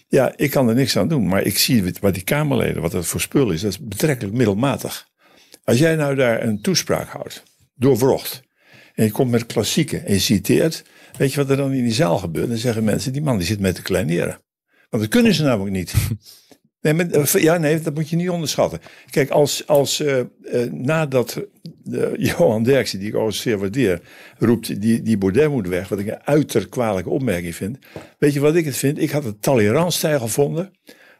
Ja, ik kan er niks aan doen. Maar ik zie wat- die Kamerleden, wat dat voor spul is. Dat is betrekkelijk middelmatig. Als jij nou daar een toespraak houdt, doorwrocht. En je komt met klassieken en je citeert. Weet je wat er dan in die zaal gebeurt? Dan zeggen mensen, die man die zit met te kleineren. Want dat kunnen ze namelijk niet. Nee, maar, eh, ja, nee, dat moet je niet onderschatten. Kijk, als, als eh, eh, nadat Johan Derksen, die ik overigens zeer waardeer, roept, die, die Baudet moet weg, wat ik een uiterst kwalijke opmerking vind. Weet je wat ik het vind? Ik had het toleranstijl gevonden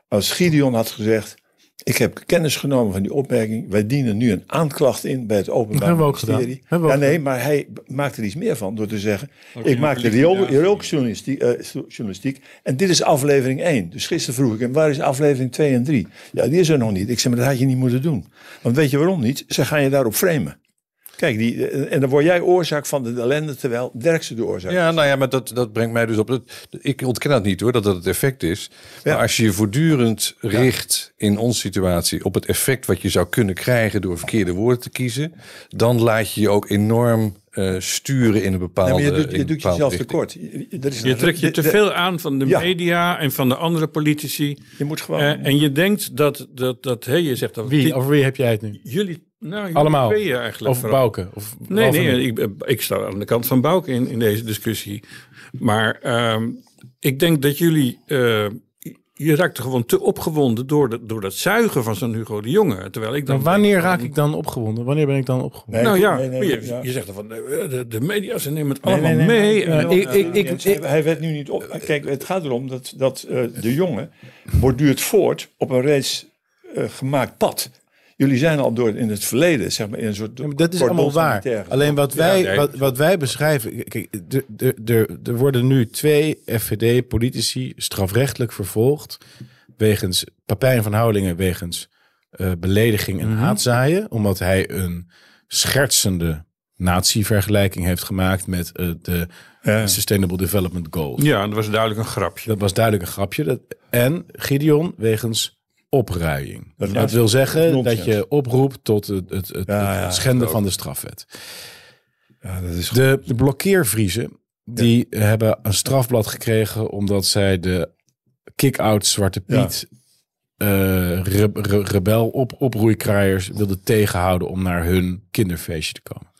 als Gideon had gezegd, ik heb kennis genomen van die opmerking. Wij dienen nu een aanklacht in bij het Openbaar Hebben we ook Ministerie. gedaan. Hebben we ja, ook nee, maar hij maakt er iets meer van door te zeggen: ik maak de liquidatie. riooljournalistiek eh, journalistiek en dit is aflevering 1. Dus gisteren vroeg ik hem: waar is aflevering 2 en 3? Ja, die is er nog niet. Ik zei: maar dat had je niet moeten doen. Want weet je waarom niet? Ze gaan je daarop framen. Kijk, die, en dan word jij oorzaak van de ellende, terwijl Derksen de oorzaak Ja, nou ja, maar dat, dat brengt mij dus op. Dat, ik ontken dat niet hoor, dat dat het effect is. Maar als je je voortdurend richt in onze situatie op het effect wat je zou kunnen krijgen door verkeerde woorden te kiezen, dan laat je je ook enorm eh, sturen in een bepaalde. Maar je doet, je een doet bepaalde jezelf richting. tekort. Je, er is trekt je te veel aan van de Ja. media en van de andere politici. Je moet gewoon... Eh, en je denkt dat, dat, dat hé, je zegt dat Wie? die- Over wie heb jij het nu? jullie, nou, Allemaal? tweeën eigenlijk. Of vooral. Bouke? Of Nee, nee, ik, ik sta aan de kant van Bouke in, in deze discussie. Maar ehm, ik denk dat jullie, eh, je raakt er gewoon te opgewonden door, de, door dat zuigen van zo'n Hugo de Jonge. Terwijl ik dan Maar wanneer raak ik dan opgewonden? Wanneer ben ik dan opgewonden? Nee, nou ja, nee, nee, je, ja. je zegt dan van de, de, de media, ze nemen het allemaal mee. nee, En- Ja, ik- ik- ik- Jens, hij- werd nu niet op. Kijk, het gaat erom dat, dat eh, de jongen borduurt voort op een reeds eh, gemaakt pad. Jullie zijn al door in het verleden, zeg maar, in een soort. Ja, maar dat is allemaal waar. Alleen wat wij, nee. wat, wat wij beschrijven. Kijk, er- worden nu twee FVD-politici strafrechtelijk vervolgd. wegens Papijn van Houwelingen, wegens eh, belediging en haatzaaien. Omdat hij een schertsende nazi-vergelijking heeft gemaakt met eh, de Ja. Sustainable Development Goals. ja, dat was duidelijk een grapje. Dat was duidelijk een grapje. Dat, en Gideon wegens opruiing. Dat, wil zeggen nonsens. dat je oproept tot het, het, het, Ja, het ja, schenden van de strafwet. Ja, dat is De, de blokkeervriezen, die hebben een strafblad gekregen omdat zij de kick-out Zwarte Piet eh, re- re- rebel op, oproeikraaiers wilden tegenhouden om naar hun kinderfeestje te komen.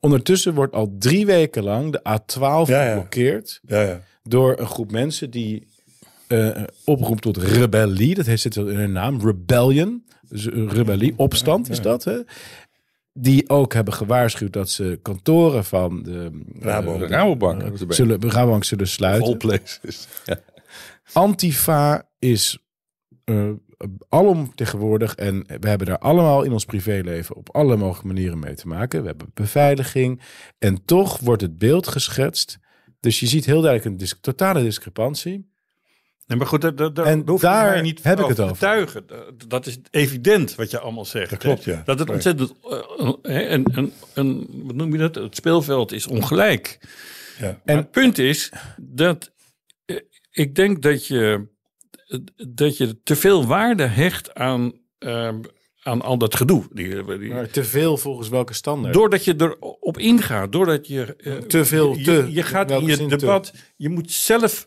Ondertussen wordt al drie weken lang de A12 Ja, ja. geblokkeerd Ja, ja. door een groep mensen die eh, oproept tot rebellie. Dat heeft zit in hun naam, rebellion. Dus een rebellie, opstand is dat. Hè? Die ook hebben gewaarschuwd dat ze kantoren van de. De Rabobank. zullen, Rabobank zullen sluiten. All places. Ja. Antifa is eh alom tegenwoordig en we hebben daar allemaal in ons privéleven op alle mogelijke manieren mee te maken. We hebben beveiliging en toch wordt het beeld geschetst. Dus je ziet heel duidelijk een dis- totale discrepantie. Nee, maar goed, dat, dat, dat En hoef daar mij niet heb ik het te over. Dat- is evident wat je allemaal zegt. Dat klopt, ja. Dat het ontzettend... eh, hè, en, en, en, wat noem je dat? Het speelveld is ongelijk. Ja. En En- het punt is dat eh, ik denk dat je, dat je te veel waarde hecht aan, eh, aan al dat gedoe. Die, die, Maar te veel volgens welke standaard? Doordat je erop ingaat, doordat je... eh, Te veel, je, te. Je gaat in je te? debat... Je moet zelf...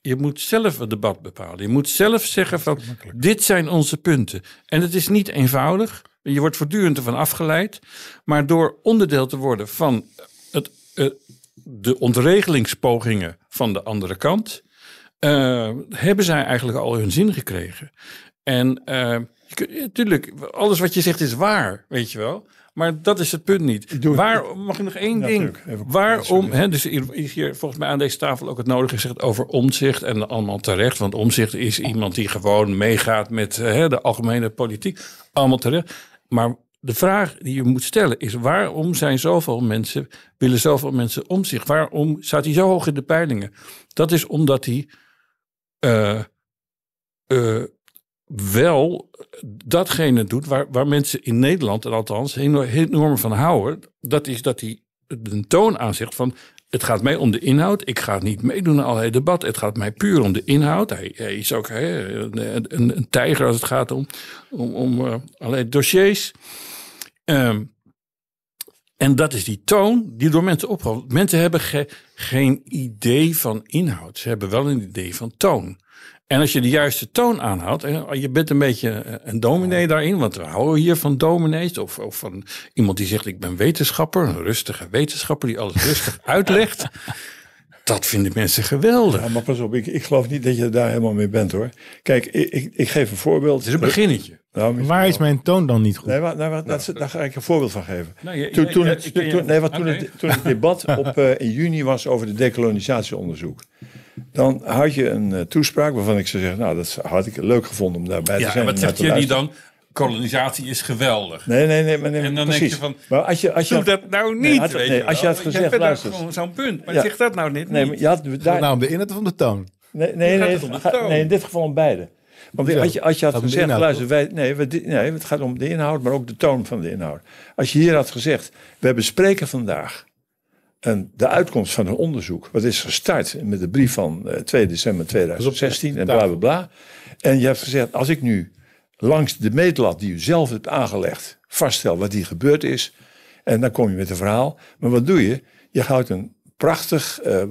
Je moet zelf het debat bepalen. Je moet zelf zeggen van, dit zijn onze punten. En het is niet eenvoudig. Je wordt voortdurend ervan afgeleid. Maar door onderdeel te worden van het, eh, de ontregelingspogingen van de andere kant... eh, hebben zij eigenlijk al hun zin gekregen. En eh, je kunt- ja, tuurlijk, alles wat je zegt is waar, weet je wel. Maar dat is het punt niet. Waar, mag ik nog één Ja, ding? Waarom, hè, dus hier is hier volgens mij aan deze tafel ook het nodige gezegd over omzicht. En allemaal terecht, want omzicht is iemand die gewoon meegaat met eh, hè, de algemene politiek. Allemaal terecht. Maar de vraag die je moet stellen is: waarom zijn zoveel mensen, willen zoveel mensen omzicht? Waarom staat hij zo hoog in de peilingen? Dat is omdat hij eh, eh, wel datgene doet waar, waar mensen in Nederland, en althans enorm, van houden. Dat is dat hij een toon van. Het gaat mij om de inhoud. Ik ga niet meedoen aan allerlei debat. Het gaat mij puur om de inhoud. Hij, is ook een, een, tijger als het gaat om, om, om eh, allerlei dossiers. Ehm, en dat is die toon die door mensen opgehaald. Mensen hebben ge- geen idee van inhoud. Ze hebben wel een idee van toon. En als je de juiste toon aanhoudt, en je bent een beetje eh, een dominee daarin, want we houden hier van dominees, of, of van iemand die zegt ik ben wetenschapper, een rustige wetenschapper die alles rustig uitlegt. Dat vinden mensen geweldig. Ja, maar pas op, ik, ik geloof niet dat je daar helemaal mee bent hoor. Kijk, ik, ik, ik geef een voorbeeld. Het is een beginnetje. Nou, Waar is mijn toon dan niet goed? Nee, maar, nee, maar dat, daar ga ik een voorbeeld van geven. Nou, je- toen, het, toen, nee, het, toen het debat op, eh, in juni was over de decolonisatieonderzoek. Dan had je een eh, toespraak waarvan ik zou zeggen, nou dat had ik leuk gevonden om daarbij te Ja, zijn. wat en naar zegt te je die luisteren. dan? Kolonisatie is geweldig. Nee, nee, nee, maar nee, En dan precies. denk je van, maar als je, als je Doe dat nou niet. Nee, had- weet nee, je als je had gezegd, luister. gewoon zo'n punt. Maar Ja. zeg dat nou niet. Nee, maar je had daar, nou, om de inhoud of om de toon? Nee, nee, nee, nee, in dit geval om beide. Want als je, als je had Gaat gezegd, inhoud, luister, wij, nee, we, nee, het gaat om de inhoud, maar ook de toon van de inhoud. Als je hier had gezegd, we bespreken vandaag een, de uitkomst van een onderzoek, wat is gestart met de brief van eh, 2 december 2016 en bla bla bla. En je hebt gezegd, als ik nu langs de meetlat die u zelf hebt aangelegd, vaststel wat hier gebeurd is, En dan kom je met een verhaal. Maar wat doe je? Je houdt een prachtig, uh,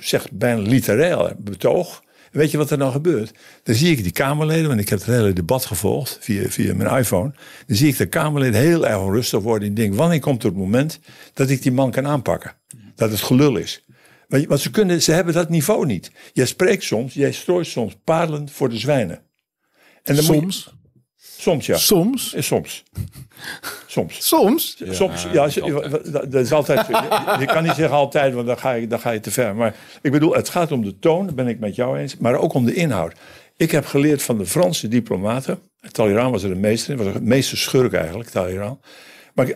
zeg bijna literair betoog. Weet je wat er dan gebeurt? Dan zie ik die Kamerleden, want ik heb het hele debat gevolgd via, via mijn iPhone. Dan zie ik de Kamerleden heel erg onrustig worden. En denk, wanneer komt het moment dat ik die man kan aanpakken? Dat het gelul is. Want ze, kunnen, ze hebben dat niveau niet. Jij spreekt soms, jij strooit soms parelen voor de zwijnen. En dan soms? Soms ja. Soms? En soms. Soms. Soms? Ja, soms, ja. Dat is altijd. Je, kan niet zeggen altijd, want dan ga, je, dan ga je te ver. Maar ik bedoel, het gaat om de toon, daar ben ik met jou eens. Maar ook om de inhoud. Ik heb geleerd van de Franse diplomaten. Talleyrand was er de meester, was de meeste schurk eigenlijk, Talleyrand. Maar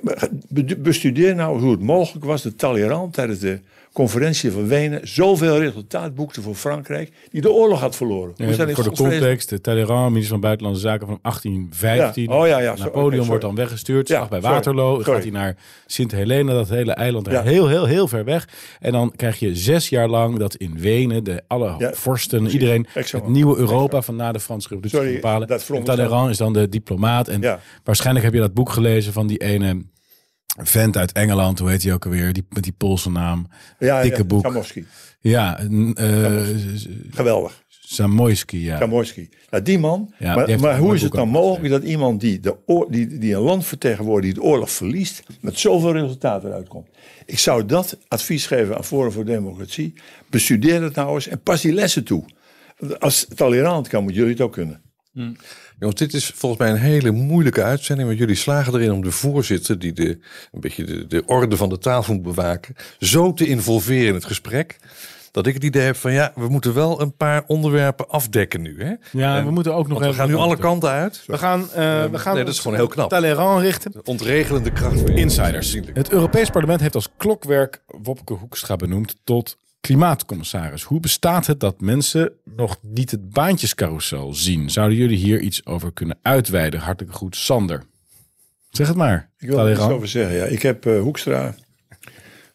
bestudeer nou hoe het mogelijk was dat Talleyrand tijdens de conferentie van Wenen zoveel resultaat boekte voor Frankrijk, die de oorlog had verloren. Ja, voor de context, de Talleyrand, minister van Buitenlandse Zaken van 1815. Ja. Oh, ja, ja, Napoleon wordt dan weggestuurd, slag bij Waterloo. Gaat hij naar Sint Helena, dat hele eiland heel, heel, heel ver weg. En dan krijg je zes jaar lang dat in Wenen de alle vorsten, iedereen, het nieuwe Europa van na de Franse Revolutie bepalen. En Talleyrand is dan de diplomaat. En waarschijnlijk heb je dat boek gelezen van die ene vent uit Engeland, hoe heet hij ook alweer? Die, met die Poolse naam. Ja, Dikke ja, boek. Samowski. Ja. Uh, Geweldig. Samoyski, ja. Samoyski. Nou, die man. Ja, maar, maar hoe is het dan mogelijk dat iemand die, de oor, die, die een land vertegenwoordigt, die de oorlog verliest, met zoveel resultaten eruit komt? Ik zou dat advies geven aan Forum voor Democratie. Bestudeer het nou eens en pas die lessen toe. Als tolerant kan, moet jullie het ook kunnen. Hmm. Jongens, dit is volgens mij een hele moeilijke uitzending. Want jullie slagen erin om de voorzitter, die de, een beetje de, de orde van de tafel moet bewaken, zo te involveren in het gesprek. Dat ik het idee heb van ja, we moeten wel een paar onderwerpen afdekken nu. Hè? Ja, we moeten ook nog even. We gaan nu alle kanten uit. We gaan, uh, we gaan nee, dat is gewoon heel knap. Talleyrand richten. De ontregelende kracht. Insiders. Het Europees Parlement heeft als klokwerk Wopke Hoekstra benoemd tot klimaatcommissaris. Hoe bestaat het dat mensen nog niet het baantjescarousel zien? Zouden jullie hier iets over kunnen uitweiden? Hartelijk goed, Sander. Zeg het maar. Ik wil er iets over zeggen. Ja, ik heb uh, Hoekstra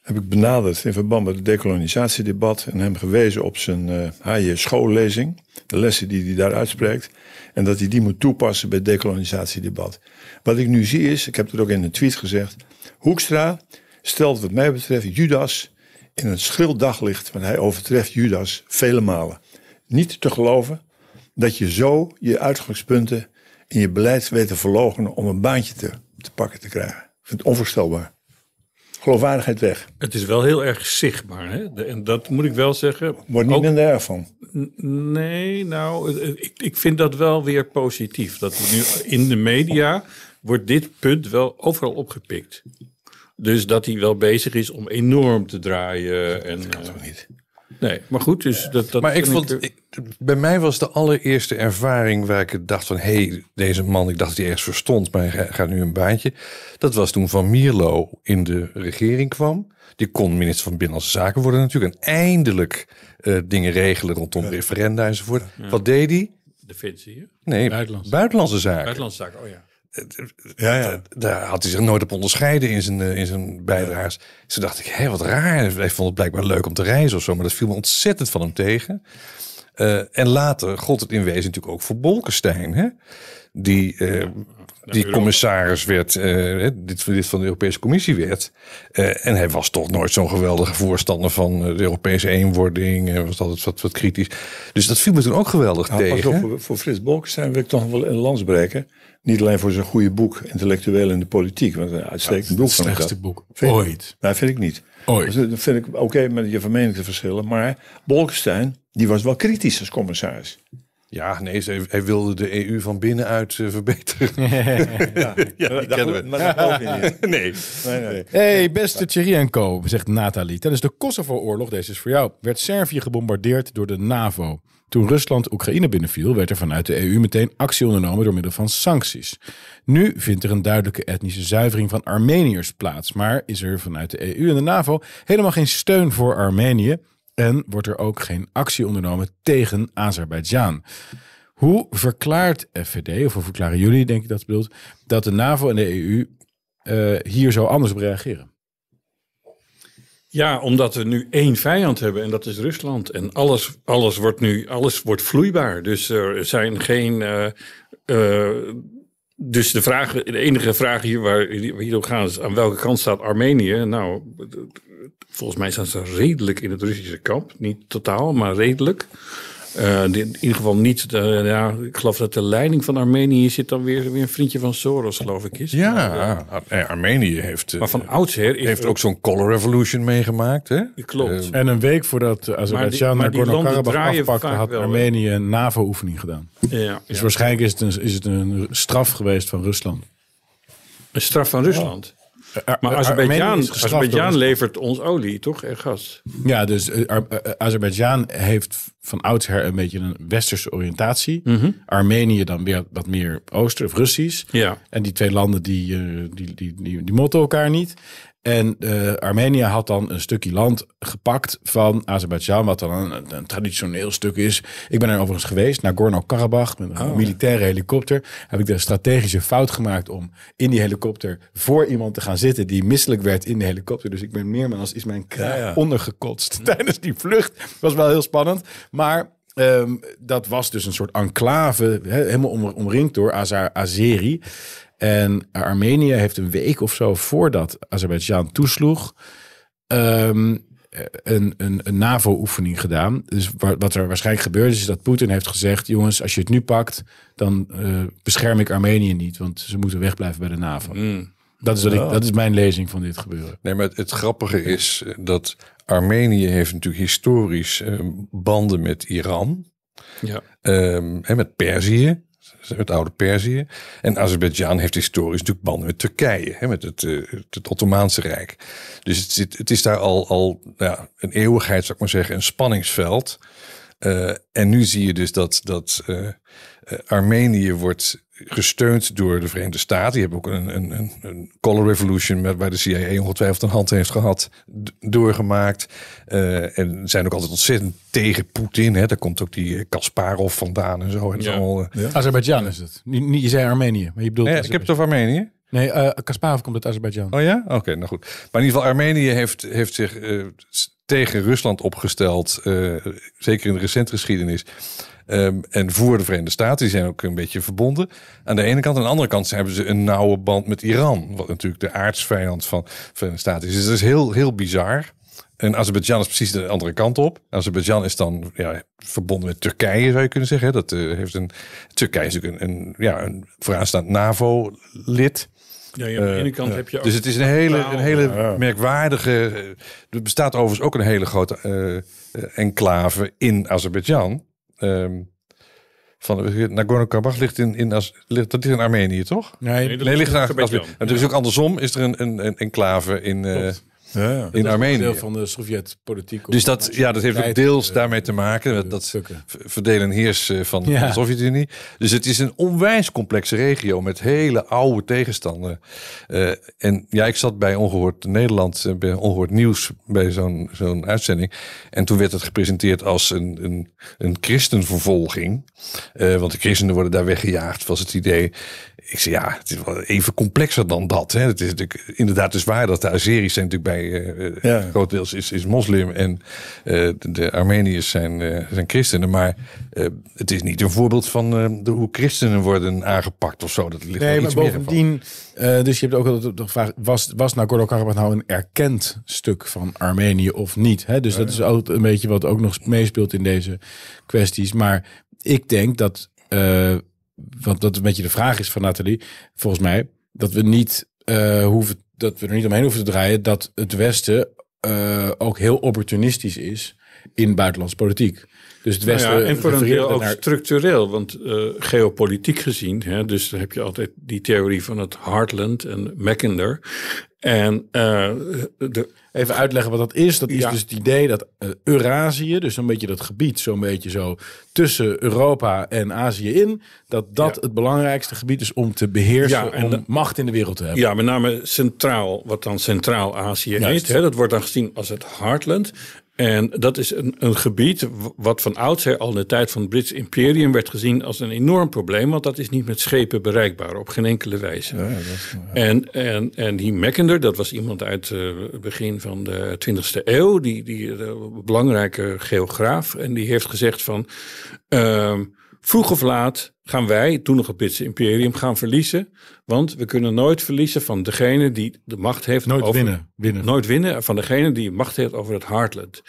heb ik benaderd in verband met het decolonisatiedebat en hem gewezen op zijn uh, schoollezing, de lessen die hij daar uitspreekt, en dat hij die moet toepassen bij het decolonisatiedebat. Wat ik nu zie is, ik heb het ook in een tweet gezegd, Hoekstra stelt wat mij betreft Judas in een schril daglicht, want hij overtreft Judas vele malen. Niet te geloven dat je zo je uitgangspunten in je beleid weet te verloochenen om een baantje te, te pakken te krijgen. Ik vind het onvoorstelbaar. Geloofwaardigheid weg. Het is wel heel erg zichtbaar. Hè? En dat moet ik wel zeggen. Wordt niet minder erg van. Nee, nou, ik, ik vind dat wel weer positief. Dat we nu in de media wordt dit punt wel overal opgepikt. Dus dat hij wel bezig is om enorm te draaien. En, dat kan toch niet? Nee, maar goed. Dus dat, dat maar ik vond, ik, bij mij was de allereerste ervaring waar ik dacht van... hé, hey, deze man, ik dacht dat hij ergens verstond, maar hij gaat nu een baantje. Dat was toen Van Mierlo in de regering kwam. Die kon minister van Binnenlandse Zaken worden natuurlijk. En eindelijk uh, dingen regelen rondom referenda enzovoort. Wat deed hij? Defensie, Nee, buitenlandse. buitenlandse zaken. Buitenlandse zaken, oh ja. Ja, ja. Daar had hij zich nooit op onderscheiden in zijn, in zijn bijdrages. Ja. Toen dacht ik, hé, wat raar. Hij vond het blijkbaar leuk om te reizen of zo. Maar dat viel me ontzettend van hem tegen. Uh, en later god het in wezen natuurlijk ook voor Bolkestein. Hè? Die, uh, die commissaris werd, uh, dit, dit van de Europese Commissie werd. en hij was toch nooit zo'n geweldige voorstander van de Europese eenwording. Hij was altijd wat, wat kritisch. Dus dat viel me toen ook geweldig nou, tegen. Op, voor Frits Bolkestein wil ik toch wel een lans breken. Niet alleen voor zijn goede boek, Intellectueel in de Politiek. Want een uitstekend boek. Het slechtste boek ooit. Nee, vind ik niet. Ooit. Dus dat vind ik oké met je van mening te verschillen. Maar Bolkestein, die was wel kritisch als commissaris. Ja, nee, hij wilde de EU van binnenuit uh, verbeteren. ja, ja kennen we. Maar dat niet. nee. nee, nee. Hey, beste Thierry Co, zegt Nathalie. Tijdens de Kosovo-oorlog, deze is voor jou, werd Servië gebombardeerd door de NAVO. Toen Rusland Oekraïne binnenviel, werd er vanuit de EU meteen actie ondernomen door middel van sancties. Nu vindt er een duidelijke etnische zuivering van Armeniërs plaats, maar is er vanuit de EU en de NAVO helemaal geen steun voor Armenië en wordt er ook geen actie ondernomen tegen Azerbeidzjan. Hoe verklaart FVD, of hoe verklaren jullie, denk ik dat bedoelt, dat de NAVO en de EU uh, hier zo anders op reageren? Ja, omdat we nu één vijand hebben en dat is Rusland. En alles, alles wordt nu alles wordt vloeibaar. Dus er zijn geen uh, uh, dus de, vraag, de enige vraag hier waar we hier om gaan is aan welke kant staat Armenië? Nou, volgens mij staan ze redelijk in het Russische kamp. Niet totaal, maar redelijk. Uh, in ieder geval niet. Uh, ja, ik geloof dat de leiding van Armenië zit dan weer, weer een vriendje van Soros, geloof ik. Is. Ja, uh, Armenië heeft. Maar van oudsher heeft ook zo'n color revolution meegemaakt. Hè? Klopt. en een week voordat Azerbeidzjan naar Nagorno-Karabakh afpakte, had Armenië een NAVO-oefening gedaan. Ja, dus waarschijnlijk is het, een, is het een straf geweest van Rusland. Een straf van Rusland? Maar Azerbeidzjan levert ons olie, toch? En gas. Ja, dus uh, Azerbeidzjan heeft van oudsher een beetje een westerse oriëntatie. Mhm. Armenië dan weer wat meer ooster of Russisch. Ja. En die twee landen die, die, die, die, die motten elkaar niet. En uh, Armenië had dan een stukje land gepakt van Azerbeidzjan, wat dan een, een, traditioneel stuk is. Ik ben er overigens geweest, naar Gorno-Karabakh, met een oh. militaire helikopter. Heb ik de strategische fout gemaakt om in die helikopter voor iemand te gaan zitten die misselijk werd in de helikopter. Dus ik ben meermaals is mijn kraag ja, ja. ondergekotst tijdens die vlucht. Was wel heel spannend. Maar um, dat was dus een soort enclave, he, helemaal om, omringd door Azar Azeri. En Armenië heeft een week of zo voordat Azerbeidzjan toesloeg. Um, een, een, een NAVO-oefening gedaan. Dus wat er waarschijnlijk gebeurd is, is dat Poetin heeft gezegd: jongens, als je het nu pakt, dan uh, bescherm ik Armenië niet, want ze moeten wegblijven bij de NAVO. Mm. Dat, is wat ik, dat is mijn lezing van dit gebeuren. Nee, maar het, het grappige is dat Armenië heeft natuurlijk historisch uh, banden met Iran. Ja. Um, en met Perzië het oude Perzië. En Azerbeidzjan heeft historisch natuurlijk banden met Turkije, hè, met het, uh, het Ottomaanse Rijk. Dus het, zit, het is daar al, al ja, een eeuwigheid, zou ik maar zeggen, een spanningsveld. Uh, en nu zie je dus dat, dat uh, Armenië wordt gesteund door de Verenigde Staten. Die hebben ook een, een, een color revolution met, waar de CIA ongetwijfeld een hand heeft gehad, doorgemaakt. Uh, en zijn ook altijd ontzettend tegen Poetin. Hè. Daar komt ook die Kasparov vandaan en zo. En ja. zo ja. Azerbeidzjan is het. Niet, niet, je zei Armenië, maar je bedoelt... Ja, ik heb het over Armenië. Nee, uh, Kasparov komt uit Azerbeidzjan. Oh ja? Oké, okay, nou goed. Maar in ieder geval, Armenië heeft, heeft zich uh, tegen Rusland opgesteld. Uh, zeker in de recente geschiedenis. Um, en voor de Verenigde Staten, die zijn ook een beetje verbonden. Aan de ene kant. Aan de andere kant hebben ze een nauwe band met Iran. Wat natuurlijk de aardsvijand van de Verenigde Staten is. Dus dat is heel, heel bizar. En Azerbeidzjan is precies de andere kant op. Azerbeidzjan is dan ja, verbonden met Turkije, zou je kunnen zeggen. Dat uh, heeft een, Turkije is natuurlijk een, een, ja, een vooraanstaand NAVO-lid. Ja, ja, aan de ene kant uh, heb je Dus het is een hele, een hele ja. merkwaardige. Er bestaat overigens ook een hele grote uh, enclave in Azerbeidzjan. Um, van Nagorno-Karabakh ligt in, in, as, ligt, dat ligt in Armenië, toch? Nee, nee, nee ligt in Azerbeidzjan. En er is ook andersom, is er een, een, een enclave in, uh, ja, ja. in Armenië. deel van de Sovjet-politiek. Dus dat, ja, dat heeft ook deels daarmee te maken. met dat verdelen en heers van ja. de Sovjet-Unie. Dus het is een onwijs complexe regio met hele oude tegenstanden. Uh, en ja, ik zat bij Ongehoord Nederland, bij Ongehoord Nieuws, bij zo'n zo'n uitzending. En toen werd het gepresenteerd als een, een, een christenvervolging. Uh, want de christenen worden daar weggejaagd, was het idee. Ik zei ja, het is wel even complexer dan dat. Hè. Het is natuurlijk inderdaad dus waar dat de Azeris zijn natuurlijk bij uh, ja. grotendeels is, is moslim en uh, de, Armeniërs zijn, uh, zijn christenen. Maar het is niet een voorbeeld van de, hoe christenen worden aangepakt of zo. Dat ligt nee, maar iets bovendien, dus je hebt ook altijd de vraag, was, was Nagorno-Karabakh nou een erkend stuk van Armenië of niet? Hè? Dus dat is ook een beetje wat ook nog meespeelt in deze kwesties. Maar ik denk dat want dat een beetje de vraag is van Nathalie, volgens mij, dat we niet uh, hoeven, dat we er niet omheen hoeven te draaien, dat het Westen uh, ook heel opportunistisch is in buitenlandse politiek. Dus het Westen. Nou ja, en voor een deel ook naar... structureel, want uh, geopolitiek gezien, hè, dus dan heb je altijd die theorie van het Heartland en Mackinder. En uh, de, even uitleggen wat dat is. Dat is ja. dus het idee dat uh, Eurasië, dus een beetje dat gebied, zo'n beetje zo tussen Europa en Azië in, dat dat ja. het belangrijkste gebied is om te beheersen ja, en om de, macht in de wereld te hebben. Ja, met name centraal, wat dan Centraal-Azië heet. Hè, dat wordt dan gezien als het Heartland. En dat is een, een gebied wat van oudsher al in de tijd van het Brits Imperium werd gezien als een enorm probleem, want dat is niet met schepen bereikbaar op geen enkele wijze. Ja, is, ja. En, en, en die Mackinder, dat was iemand uit uh, het begin van de 20e eeuw, die, die uh, belangrijke geograaf, en die heeft gezegd van. Uh, vroeg of laat gaan wij, toen nog het Britse imperium, gaan verliezen. Want we kunnen nooit verliezen van degene die de macht heeft. Nooit over, winnen. winnen. Nooit winnen van degene die macht heeft over het Heartland.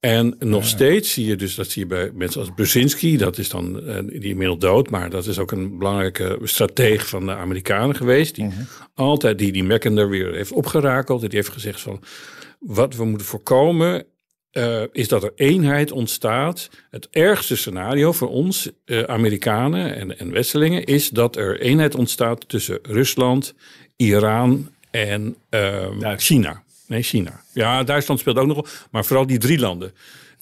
En nog steeds zie je dus, dat zie je bij mensen als Brzezinski, dat is dan, eh, die inmiddels dood, maar dat is ook een belangrijke strateeg van de Amerikanen geweest, die altijd die, die Mackinder weer heeft opgerakeld. Die heeft gezegd van, wat we moeten voorkomen eh, is dat er eenheid ontstaat. Het ergste scenario voor ons, eh, Amerikanen en, en Westelingen, is dat er eenheid ontstaat tussen Rusland, Iran en ehm, China. Nee, China. Ja, Duitsland speelt ook nog, maar vooral die drie landen.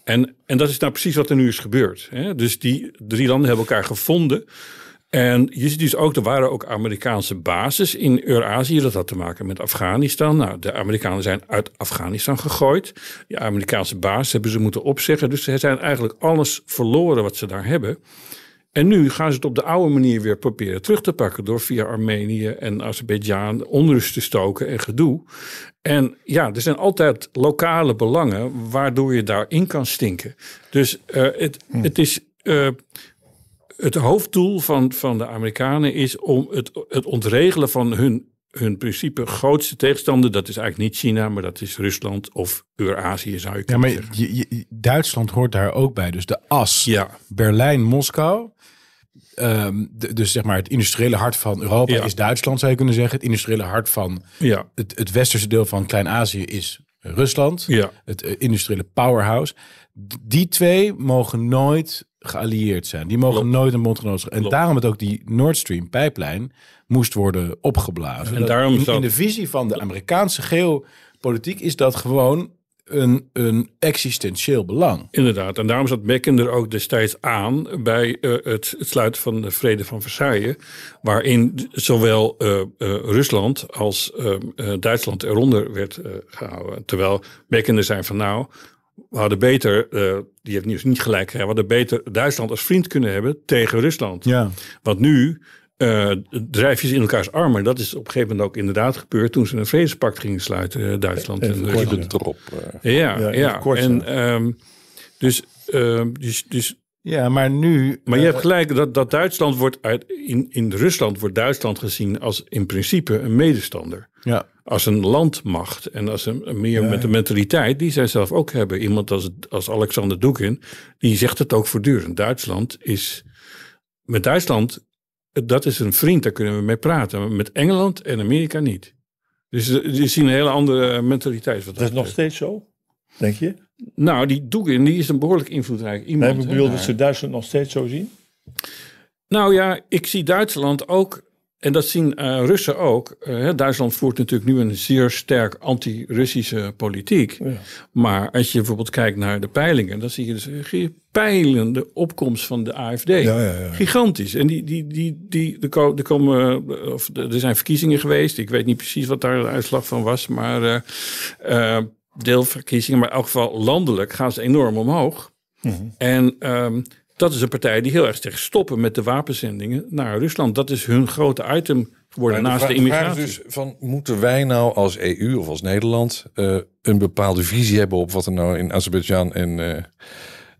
En, en dat is nou precies wat er nu is gebeurd. Hè? Dus die drie landen hebben elkaar gevonden. En je ziet dus ook, er waren ook Amerikaanse bases in Eurazië. Dat had te maken met Afghanistan. Nou, de Amerikanen zijn uit Afghanistan gegooid. Die Amerikaanse bases hebben ze moeten opzeggen. Dus ze zijn eigenlijk alles verloren wat ze daar hebben. En nu gaan ze het op de oude manier weer proberen terug te pakken. Door via Armenië en Azerbeidzjan onrust te stoken en gedoe. En ja, er zijn altijd lokale belangen waardoor je daarin kan stinken. Dus uh, het, het is. Uh, het hoofddoel van, van de Amerikanen is om het, het ontregelen van hun, hun principe grootste tegenstander. Dat is eigenlijk niet China, maar dat is Rusland of Eurazië zou je kunnen ja, maar zeggen. je, je, Duitsland hoort daar ook bij. Dus de as Ja. Berlijn-Moskou. Ehm, de- dus zeg maar het industriële hart van Europa Ja. is Duitsland, zou je kunnen zeggen. Het industriële hart van Ja, het, het westerse deel van Klein-Azië is Rusland. ja. Het eh, industriële powerhouse. Die twee mogen nooit geallieerd zijn. Die mogen nooit een bondgenoot zijn. En daarom dat ook die Nord Stream pijplijn moest worden opgeblazen. En Dat- daarom in, in de visie van de Amerikaanse geopolitiek is dat gewoon een, een existentieel belang. Inderdaad, en daarom zat Becken er ook destijds aan bij eh, het, het sluiten van de Vrede van Versailles, waarin zowel eh, eh, Rusland als Duitsland eronder werd eh, gehouden. Terwijl Becken er zei van nou, we hadden beter, eh, die heeft nieuws niet gelijk, gekregen, we hadden beter Duitsland als vriend kunnen hebben tegen Rusland. Ja. Want nu eh, drijf je ze in elkaars armen. Dat is op een gegeven moment ook inderdaad gebeurd toen ze een vredespact gingen sluiten, eh, Duitsland en kort, Rusland. Erop. Ja, Ja, ja. kort, en ehm, dus, ehm, dus, dus, ja, maar nu... maar je hebt gelijk dat, dat Duitsland wordt uit, in, in Rusland wordt Duitsland gezien als in principe een medestander. ja. Als een landmacht en als een, meer met de mentaliteit die zij zelf ook hebben. Iemand als, als Alexander Dugin, die zegt het ook voortdurend. Duitsland is, met Duitsland, dat is een vriend, daar kunnen we mee praten. Maar met Engeland en Amerika niet. Dus eh, die zien een hele andere mentaliteit. Wat Dat is nog steeds zo, denk je? Nou, die Dugin, die is een behoorlijk invloedrijk iemand. Nee, ik hè. bedoel dat ze Duitsland nog steeds zo zien? Nou ja, ik zie Duitsland ook, en dat zien eh, Russen ook. Eh, Duitsland voert natuurlijk nu een zeer sterk anti-Russische politiek. Ja. Maar als je bijvoorbeeld kijkt naar de peilingen, dan zie je dus een peilende opkomst van de AFD. Ja, ja, ja. Gigantisch. En die, die, die, die, ko- er komen, eh, of er zijn verkiezingen geweest. Ik weet niet precies wat daar de uitslag van was, maar eh, eh, deelverkiezingen. Maar in elk geval landelijk gaan ze enorm omhoog. Mhm. En ehm, dat is een partij die heel erg zegt stoppen met de wapenzendingen naar Rusland. Dat is hun grote item geworden naast de, immigratie. is dus van, moeten wij nou als EU of als Nederland eh, een bepaalde visie hebben op wat er nou in Azerbeidzjan en, eh,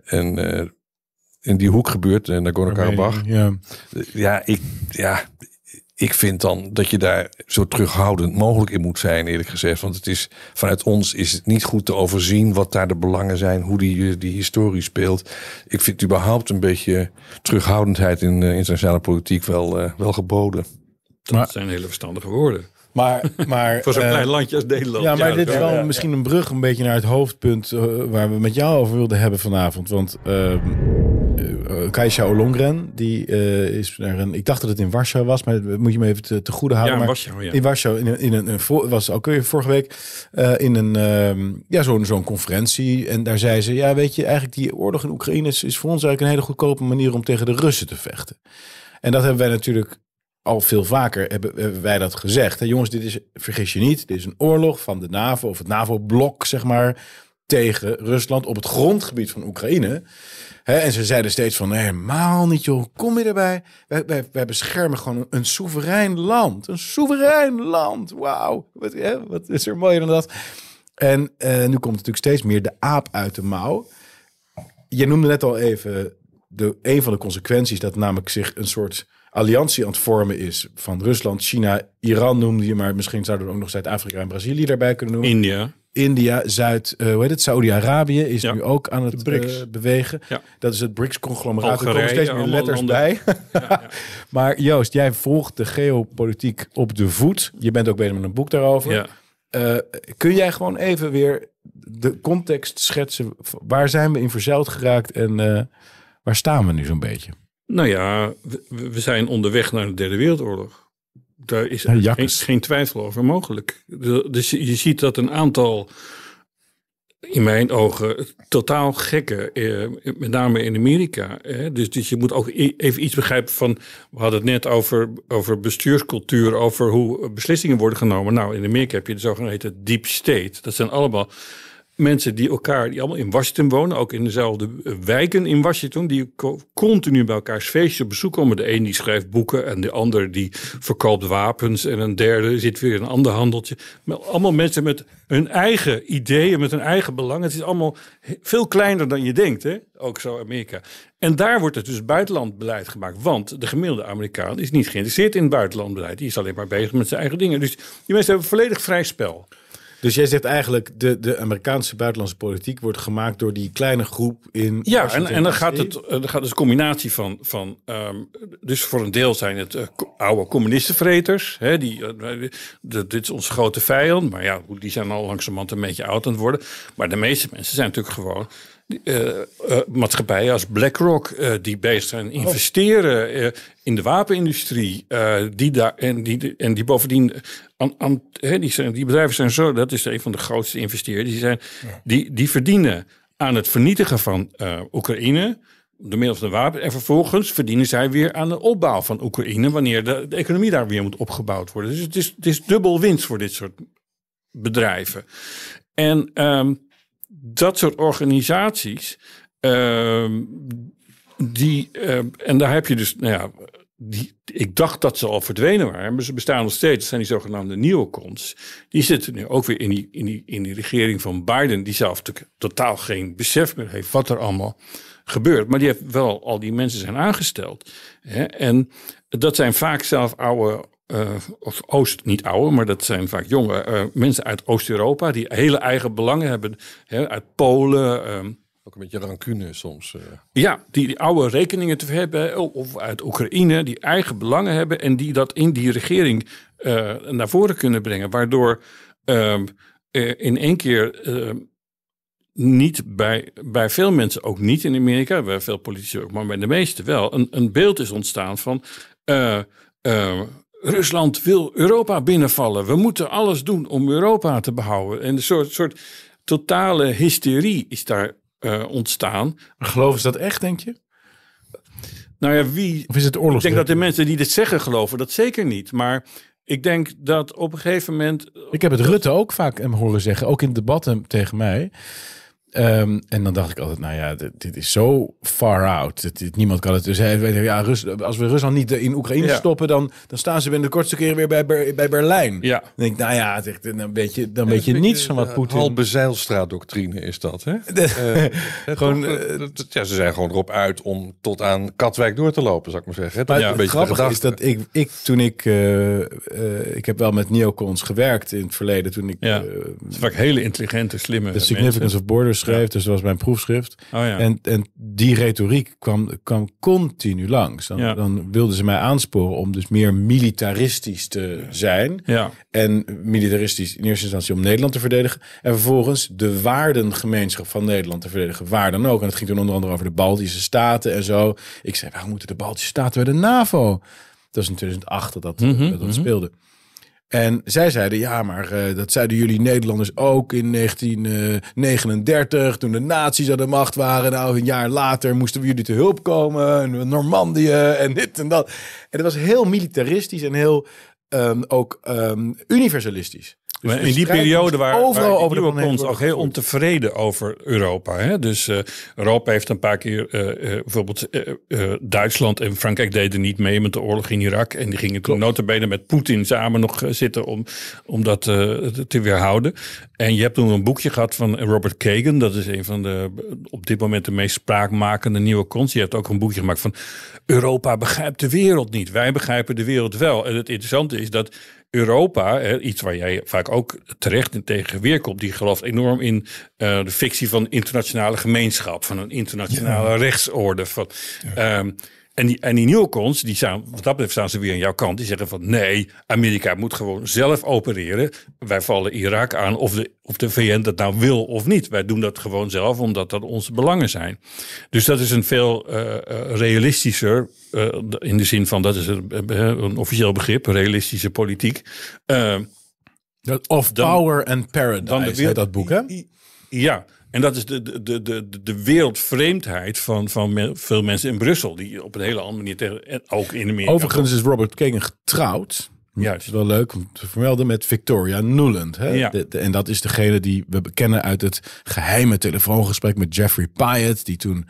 en eh, in die hoek gebeurt, en Nagorno-Karabakh? Ja. Ja, ik, ja, ik vind dan dat je daar zo terughoudend mogelijk in moet zijn, eerlijk gezegd. Want het is vanuit ons is het niet goed te overzien wat daar de belangen zijn, hoe die, eh, die historie speelt. Ik vind überhaupt een beetje terughoudendheid in de internationale politiek wel, eh, wel geboden. Dat zijn hele verstandige woorden. Maar, maar, Voor zo'n eh, klein landje als Nederland. Ja, maar dit is wel misschien een brug een beetje naar het hoofdpunt eh, waar we met jou over wilden hebben vanavond. Want uh, Kaisha Olongren, die eh, is naar een. Ik dacht dat het in Warschau was, maar moet je me even te, te goede houden. Ja, in maar Warschau, ja. In Warschau, in een, in een, een voor- was ook weer vorige week eh, in een ehm, ja, zo'n zo'n conferentie. En daar zei ze: Ja, weet je, eigenlijk die oorlog in Oekraïne is, is voor ons eigenlijk een hele goedkope manier om tegen de Russen te vechten. En dat hebben wij natuurlijk al veel vaker hebben, hebben wij dat gezegd. Hè, jongens, dit is, vergis je niet, dit is een oorlog van de NAVO of het NAVO-blok, zeg maar, tegen Rusland op het grondgebied van Oekraïne. En ze zeiden steeds van, nee, helemaal niet joh, kom je erbij? Wij, wij, beschermen gewoon een, soeverein land. Een soeverein land, wauw. Wat, wat is er mooier dan dat? En eh, nu komt natuurlijk steeds meer de aap uit de mouw. Je noemde net al even de, een van de consequenties dat namelijk zich een soort alliantie aan het vormen is van Rusland, China, Iran noemde je, maar misschien zouden we ook nog Zuid-Afrika en Brazilië daarbij kunnen noemen. India. India, Zuid, uh, hoe heet het, Saudi-Arabië is Ja. nu ook aan het uh, bewegen. Ja. Dat is het BRICS-conglomeraat. Er komen steeds meer letters landen. bij. maar Joost, jij volgt de geopolitiek op de voet. Je bent ook bezig met een boek daarover. Uh, kun jij gewoon even weer de context schetsen? Waar zijn we in verzeild geraakt en waar staan we nu zo'n beetje? Nou ja, we, we zijn onderweg naar de derde wereldoorlog. Daar is Ja, geen, geen twijfel over mogelijk. Dus je ziet dat een aantal, in mijn ogen, totaal gekke, eh, met name in Amerika. Eh, dus, dus je moet ook even iets begrijpen van, we hadden het net over, over bestuurscultuur, over hoe beslissingen worden genomen. Nou, in Amerika heb je de zogeheten deep state. Dat zijn allemaal mensen die elkaar, die allemaal in Washington wonen, ook in dezelfde wijken in Washington, die continu bij elkaars feestje op bezoek komen. De een die schrijft boeken en de ander die verkoopt wapens en een derde zit weer in een ander handeltje. Maar allemaal mensen met hun eigen ideeën, met hun eigen belangen. Het is allemaal veel kleiner dan je denkt, hè? ook zo Amerika. En daar wordt het dus buitenlandbeleid gemaakt, want de gemiddelde Amerikaan is niet geïnteresseerd in buitenlandbeleid. Die is alleen maar bezig met zijn eigen dingen. Dus die mensen hebben volledig vrij spel. Dus jij zegt eigenlijk, de, de Amerikaanse buitenlandse politiek wordt gemaakt door die kleine groep in. Ja, en, en dan gaat het dan gaat dus een combinatie van. van um, dus voor een deel zijn het uh, oude communistenvreters. Hè, die, uh, de, dit is onze grote vijand. Maar ja, die zijn al langzamerhand een beetje oud aan het worden. Maar de meeste mensen zijn natuurlijk gewoon. Uh, uh, maatschappijen als BlackRock uh, die bezig zijn investeren in de wapenindustrie, die daar en die en die bovendien die, zijn, die bedrijven zijn zo, dat is een van de grootste investeerders, die zijn die die verdienen aan het vernietigen van Oekraïne door middel van de wapen. En vervolgens verdienen zij weer aan de opbouw van Oekraïne wanneer de, de economie daar weer moet opgebouwd worden. Dus het is, het is dubbel winst voor dit soort bedrijven. En um, dat soort organisaties, uh, die, uh, en daar heb je dus, nou ja, die, ik dacht dat ze al verdwenen waren, maar ze bestaan nog steeds. Dat zijn die zogenaamde neocons. Die zitten nu ook weer in die, in die, in die regering van Biden, die zelf totaal geen besef meer heeft wat er allemaal gebeurt. Maar die heeft wel al die mensen zijn aangesteld. Hè? En dat zijn vaak zelf oude uh, of Oost, niet oude, maar dat zijn vaak jonge uh, mensen uit Oost-Europa die hele eigen belangen hebben, hè, uit Polen. Um, ook een beetje rancune soms. Uh. Ja, die, die oude rekeningen te hebben, of uit Oekraïne, die eigen belangen hebben en die dat in die regering naar voren kunnen brengen, waardoor um, in één keer niet bij, bij veel mensen, ook niet in Amerika, bij veel politici ook, maar bij de meeste wel, een, een beeld is ontstaan van. Rusland wil Europa binnenvallen. We moeten alles doen om Europa te behouden. En een soort, soort totale hysterie is daar uh, ontstaan. Maar geloven ze dat echt, denk je? Nou ja, wie. Of is het oorlog? Ik denk dat de mensen die dit zeggen geloven dat zeker niet. Maar ik denk dat op een gegeven moment. Ik heb het Rutte ook vaak hem horen zeggen, ook in debatten tegen mij. Um, en dan dacht ik altijd, nou ja, dit, dit is zo far out. Dit, dit, niemand kan het. Dus hij weet, ja, Rus, als we Rusland niet in Oekraïne ja. stoppen, dan, dan staan ze binnen de kortste keren weer bij, bij Berlijn. Ja. Dan denk ik, nou ja, het, dan weet je, dan weet je niets van wat Poetin. Halbe Zeilstraat-doctrine is dat, hè? De, uh, gewoon, uh, ja, ze zijn gewoon erop uit om tot aan Katwijk door te lopen, zou ik maar zeggen. Maar ja, een beetje grappig is dat ik, ik toen ik, uh, ik heb wel met neocons gewerkt in het verleden, toen ik. Ja. het vaak hele intelligente, slimme. The Significance mensen. of Borders schreef, dus dat was mijn proefschrift. Oh, ja. en, en die retoriek kwam, kwam continu langs. Dan, Ja. dan wilden ze mij aansporen om dus meer militaristisch te zijn. Ja. En militaristisch in eerste instantie om Nederland te verdedigen. En vervolgens de waardengemeenschap van Nederland te verdedigen. Waar dan ook. En het ging toen onder andere over de Baltische Staten en zo. Ik zei, waarom moeten de Baltische Staten bij de NAVO? Dat was in 2008 dat dat, Mhm, dat, dat mhm. speelde. En zij zeiden, ja, maar eh, dat zeiden jullie Nederlanders ook in 1939, toen de nazi's aan de macht waren. Nou, een jaar later moesten we jullie te hulp komen. En Normandië en dit en dat. En dat was heel militaristisch en heel ehm, ook ehm, universalistisch. Maar in die periode waren, overal waren over de ook heel ontevreden over Europa. Hè? Dus eh, Europa heeft een paar keer, eh, eh, bijvoorbeeld Duitsland en Frankrijk deden niet mee met de oorlog in Irak. En die gingen toen notabene met Poetin samen nog zitten om, om dat te weerhouden. En je hebt toen een boekje gehad van Robert Kagan. Dat is een van de op dit moment de meest spraakmakende nieuwe cons. Je hebt ook een boekje gemaakt van Europa begrijpt de wereld niet. Wij begrijpen de wereld wel. En het interessante is dat Europa, iets waar jij vaak ook terecht in tegen weerkomt, die gelooft enorm in eh, de fictie van internationale gemeenschap, van een internationale rechtsorde. Van, ehm, en die, en die neocons, die staan, wat dat betreft staan ze weer aan jouw kant. Die zeggen van nee, Amerika moet gewoon zelf opereren. Wij vallen Irak aan of de, of de VN dat nou wil of niet. Wij doen dat gewoon zelf omdat dat onze belangen zijn. Dus dat is een veel eh, eh, realistischer, eh, in de zin van dat is een, een officieel begrip, realistische politiek. Of Dan- Power and Paradise, dan de dat boek, hè? Ja, en dat is de, de, de, de, de wereldvreemdheid van, van me- veel mensen in Brussel. Die op een hele andere manier tegen, en ook in Amerika. Overigens is Robert Kagan getrouwd. Juist. Het is wel leuk om te vermelden met Victoria Nuland. Hè? Ja. De- de- en dat is degene die we kennen uit het geheime telefoongesprek met Jeffrey Pyatt. Die toen de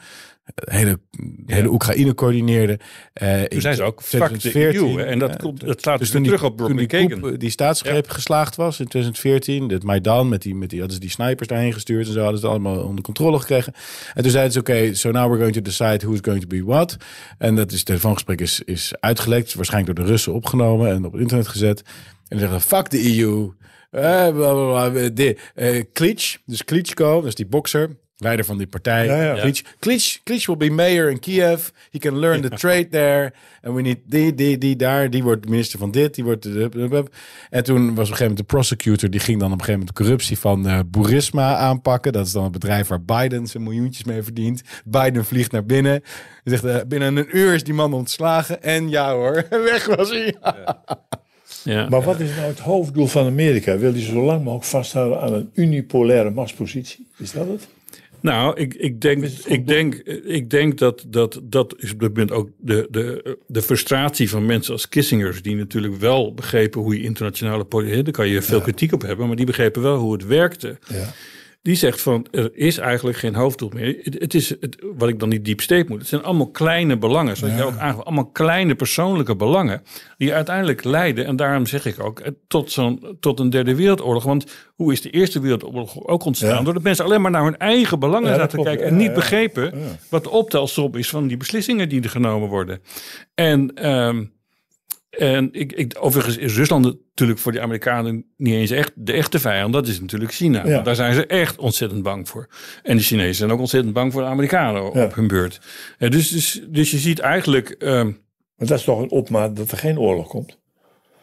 hele, hele Oekraïne coördineerde. Eh, Toen zijn ze ook, in fuck de EU. hè, En dat, komt, dat slaat dus toen die, terug op toen die, die staatsgreep geslaagd was in 2014, het Maidan, met die, met die, hadden ze die snipers daarheen gestuurd en zo hadden ze het allemaal onder controle gekregen. En toen zeiden ze, oké, so now we're going to decide who's going to be what. En dat is, het telefoongesprek is, is uitgelekt, waarschijnlijk door de Russen opgenomen en op het internet gezet. En zeggen ze, fuck de EU. Eh, bla, bla, bla, de, eh, Klitsch, dus Klitschko, dat is die bokser, leider van die partij. Ja, ja. Klitsch, Klitsch, Klitsch will be mayor in Kiev. He can learn the trade there. And we need die, die, die daar. Die wordt minister van dit. Die wordt... En toen was op een gegeven moment de prosecutor... die ging dan op een gegeven moment de corruptie van eh Burisma aanpakken. Dat is dan het bedrijf waar Biden zijn miljoentjes mee verdient. Biden vliegt naar binnen. Hij zegt, eh, binnen een uur is die man ontslagen. En ja hoor, weg was hij. Ja. Maar wat is nou het hoofddoel van Amerika? Wil die zo lang mogelijk vasthouden aan een unipolaire machtspositie? Is dat het? Nou, ik, ik, denk, ik, denk, ik denk dat, dat dat is op dit moment ook de, de, de frustratie van mensen als Kissinger, die natuurlijk wel begrepen hoe je internationale politiek, daar kan je veel kritiek op hebben, maar die begrepen wel hoe het werkte. Ja. Die zegt van er is eigenlijk geen hoofddoel meer. Het, het is het, wat ik dan niet diep steek moet. Het zijn allemaal kleine belangen, zoals je ook aangaf, allemaal kleine persoonlijke belangen die uiteindelijk leiden. En daarom zeg ik ook tot zo'n tot een derde wereldoorlog. Want hoe is de Eerste Wereldoorlog ook ontstaan? Ja. Doordat mensen alleen maar naar hun eigen belangen Ja, zaten klopt. kijken en Ja, niet ja. begrepen wat de optelsom is van die beslissingen die er genomen worden. En ehm, en ik, ik, overigens is Rusland natuurlijk voor de Amerikanen niet eens echt de echte vijand. Dat is natuurlijk China. Ja. Daar zijn ze echt ontzettend bang voor. En de Chinezen zijn ook ontzettend bang voor de Amerikanen Ja. op hun beurt. Eh, dus, dus, dus je ziet eigenlijk. Maar dat is toch een opmaat dat er geen oorlog komt?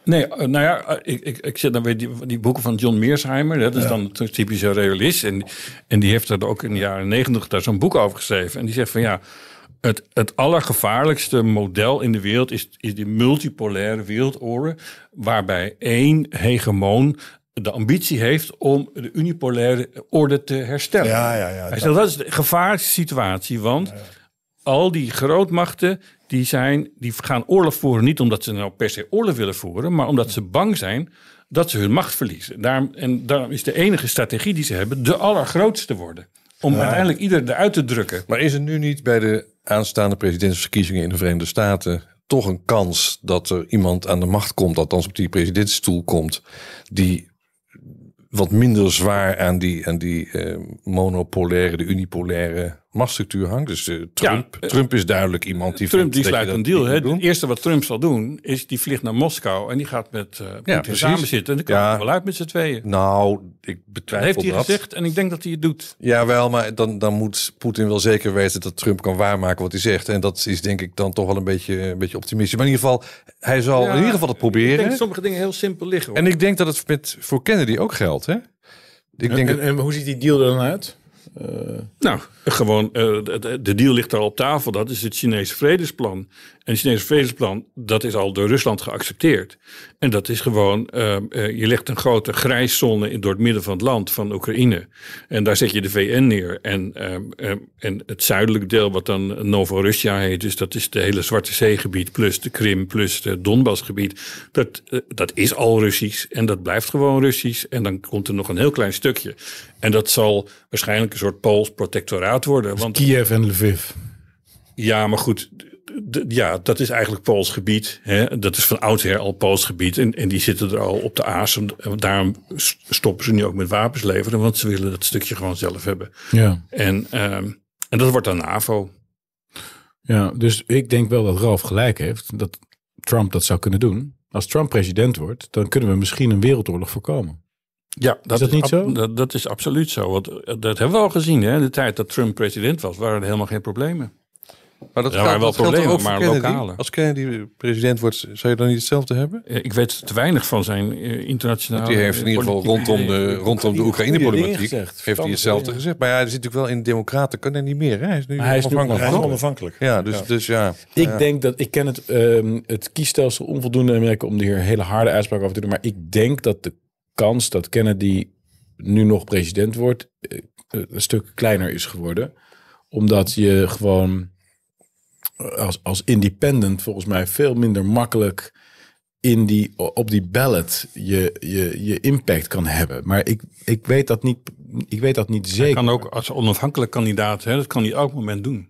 Nee, eh, nou ja, eh, ik, ik, ik zit dan weer die, die boeken van John Mearsheimer. Dat is dan een typische realist. En, en die heeft er ook in de jaren negentig daar zo'n boek over geschreven. En die zegt van ja, het, het allergevaarlijkste model in de wereld is, is die multipolaire wereldorde. Waarbij één hegemoon de ambitie heeft om de unipolaire orde te herstellen. Ja, ja, ja. Hij dat- zegt dat is de gevaarlijkste situatie, want al die grootmachten die, zijn, die gaan oorlog voeren niet omdat ze nou per se oorlog willen voeren, maar omdat ze bang zijn dat ze hun macht verliezen. Daarom, en daarom is de enige strategie die ze hebben de allergrootste worden. Om uiteindelijk ieder eruit te drukken. Maar is er nu niet bij de aanstaande presidentsverkiezingen in de Verenigde Staten toch een kans dat er iemand aan de macht komt, althans op die presidentsstoel komt, die wat minder zwaar aan die, aan die eh, monopolaire, de unipolaire machtsstructuur hangt? Dus eh, Trump, eh, Trump is duidelijk iemand die Trump die dat sluit dat een deal. Het eerste wat Trump zal doen is die vliegt naar Moskou en die gaat met eh Poetin precies. samen zitten. En dan komen Ja. we wel uit met z'n tweeën. Nou, ik Dat betwijfel heeft hij dat. gezegd en ik denk dat hij het doet. Jawel, maar dan, dan moet Poetin wel zeker weten dat Trump kan waarmaken wat hij zegt. En dat is denk ik dan toch wel een beetje, een beetje optimistisch. Maar in ieder geval, hij zal Ja, in ieder geval het Ik denk proberen. dat sommige dingen heel simpel liggen. hoor. En ik denk dat het met, voor Kennedy ook geldt. Hè? Ik denk En, dat- en hoe ziet die deal er dan uit? Nou, gewoon, uh, de, de, deal ligt al op tafel. Dat is het Chinese vredesplan. En het Chinese vredesplan, dat is al door Rusland geaccepteerd. En dat is gewoon, uh, uh, je legt een grote grijszone in, door het midden van het land, van Oekraïne. En daar zet je de VN neer. En, en het zuidelijk deel, wat dan Novorussia heet, dus dat is de hele Zwarte Zeegebied, plus de Krim, plus de Donbassgebied. Dat, dat is al Russisch en dat blijft gewoon Russisch. En dan komt er nog een heel klein stukje. En dat zal waarschijnlijk een soort Pools protectoraat worden. Want, Kiev en Lviv. Ja, maar goed. Ja, dat is eigenlijk Pools gebied. Hè? Dat is van oudsher al Pools gebied. En, en die zitten er al op de aas. Daarom stoppen ze nu ook met wapens leveren. Want ze willen dat stukje gewoon zelf hebben. Ja. En, um, en dat wordt dan NAVO. Ja, dus ik denk wel dat Ralf gelijk heeft. Dat Trump dat zou kunnen doen. Als Trump president wordt, dan kunnen we misschien een wereldoorlog voorkomen. Ja, dat is dat niet zo? Dat, dat, is absoluut zo. Want eh, dat hebben we al gezien. Hè? De tijd dat Trump president was, waren er helemaal geen problemen. Maar dat waren wel problemen, maar lokale. Als Kennedy president wordt, zou je dan niet hetzelfde hebben? Eh, ik weet te weinig van zijn eh, internationale... Want die heeft in ieder geval rondom de, rondom de Oekraïne-problematiek... heeft hij hetzelfde gezegd. Maar ja, er zit natuurlijk wel in democraten, kan hij niet meer. Hè? Hij is nu hij onafhankelijk. Is onafhankelijk. Ja, dus ja. Dus, ja. Ik ja. denk dat, ik ken het, um, het kiesstelsel onvoldoende Amerika om hier hele harde uitspraken over te doen. Maar ik denk dat de kans dat Kennedy nu nog president wordt, een stuk kleiner is geworden. Omdat je gewoon als, als independent volgens mij veel minder makkelijk in die, op die ballot je, je, je impact kan hebben. Maar ik, ik, weet dat niet, ik weet dat niet zeker. Hij kan ook als onafhankelijk kandidaat, hè, dat kan hij elk moment doen.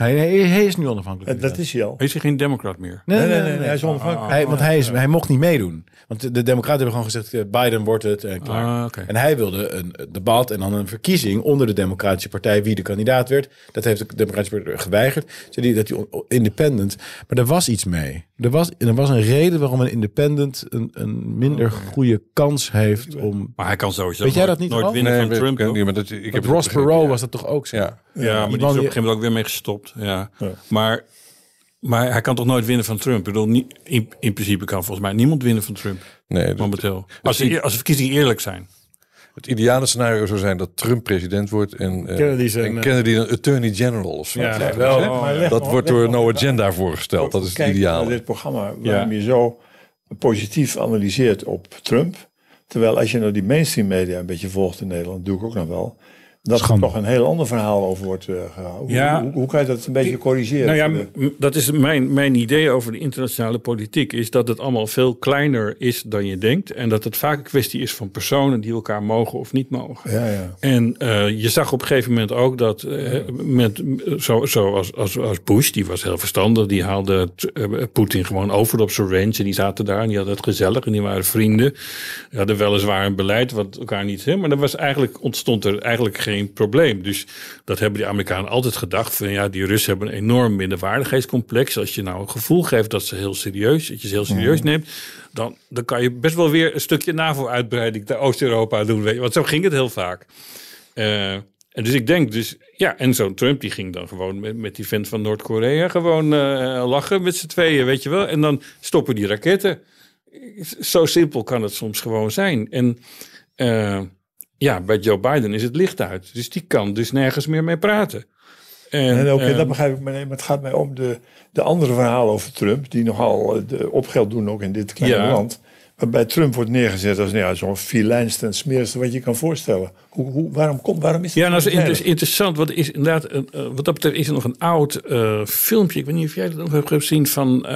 Hij, hij, is nu onafhankelijk. Dat is hij al. Hij is geen democrat meer. Nee, nee, nee, nee, hij is onafhankelijk. hij, want hij, is, hij mocht niet meedoen. Want de democraten hebben gewoon gezegd, Biden wordt het en klaar. Ah, okay. En hij wilde een debat en dan een verkiezing onder de democratische partij wie de kandidaat werd. Dat heeft de democratische partij geweigerd. Zei dat hij independent. Maar er was iets mee. Er was, er was een reden waarom een independent een, een minder okay. goede kans heeft om... Maar hij kan sowieso Weet jij nooit, dat niet nooit winnen Nee, van Trump. niet, maar dat, ik heb Ross Perot ja. was dat toch ook zo? Ja. Ja, maar die is op een gegeven moment ook weer mee gestopt. Ja. Ja. Maar, maar hij kan toch nooit winnen van Trump? Ik bedoel, niet, in, in principe kan volgens mij niemand winnen van Trump Nee, dat- momenteel. Als, de, als de verkiezingen eerlijk zijn. het ideale scenario zou zijn dat Trump president wordt en, eh, Kennedy zijn, en eh, Kennedy een attorney general of zo. Ja, wel. dat wordt door No Agenda voorgesteld. Dat is het ideaal. dit programma waarom je zo positief analyseert op Trump. Terwijl als je nou die mainstream media een beetje volgt in Nederland, doe ik ook nog wel. Dat er Schande. toch een heel ander verhaal over wordt uh, gehouden. Hoe- Ja. Hoe, hoe, kan je dat een beetje corrigeren? Nou ja, dat is mijn, mijn idee over de internationale politiek. Is dat het allemaal veel kleiner is dan je denkt. En dat het vaak een kwestie is van personen die elkaar mogen of niet mogen. ja, ja. En eh, je zag op een gegeven moment ook dat eh, met, zo, zo als, als, als Bush, die was heel verstandig, die haalde eh, Poetin gewoon over op zijn range en die zaten daar en die hadden het gezellig en die waren vrienden. Die hadden weliswaar een beleid wat elkaar niet, hè, maar er was eigenlijk, ontstond er eigenlijk geen probleem. Dus dat hebben die Amerikanen altijd gedacht van ja, die Russen hebben een enorm minderwaardigheidscomplex. Als je nou een gevoel geeft dat ze heel serieus, dat je ze heel serieus neemt, dan, dan kan je best wel weer een stukje NAVO-uitbreiding naar Oost-Europa doen. Weet je, want zo ging het heel vaak. Eh, en dus ik denk dus, ja, en zo'n Trump die ging dan gewoon met, met die vent van Noord-Korea gewoon eh, lachen met z'n tweeën, weet je wel. En dan stoppen die raketten. Zo simpel kan het soms gewoon zijn. En eh, ja, bij Joe Biden is het licht uit. Dus die kan dus nergens meer mee praten. En, En oké, eh, dat begrijp ik. Maar, nee, maar het gaat mij om de, de andere verhalen over Trump. Die nogal eh, de opgeld doen ook in dit kleine Ja. land. Waarbij Trump wordt neergezet als nou ja, zo'n vierlijnste en smerigste wat je kan voorstellen. Hoe, hoe, waarom, komt, waarom is Ja, nou, dat dat is inter- interessant. Wat, is inderdaad, eh, wat dat betreft is er nog een oud eh, filmpje. Ik weet niet of jij dat nog hebt gezien van...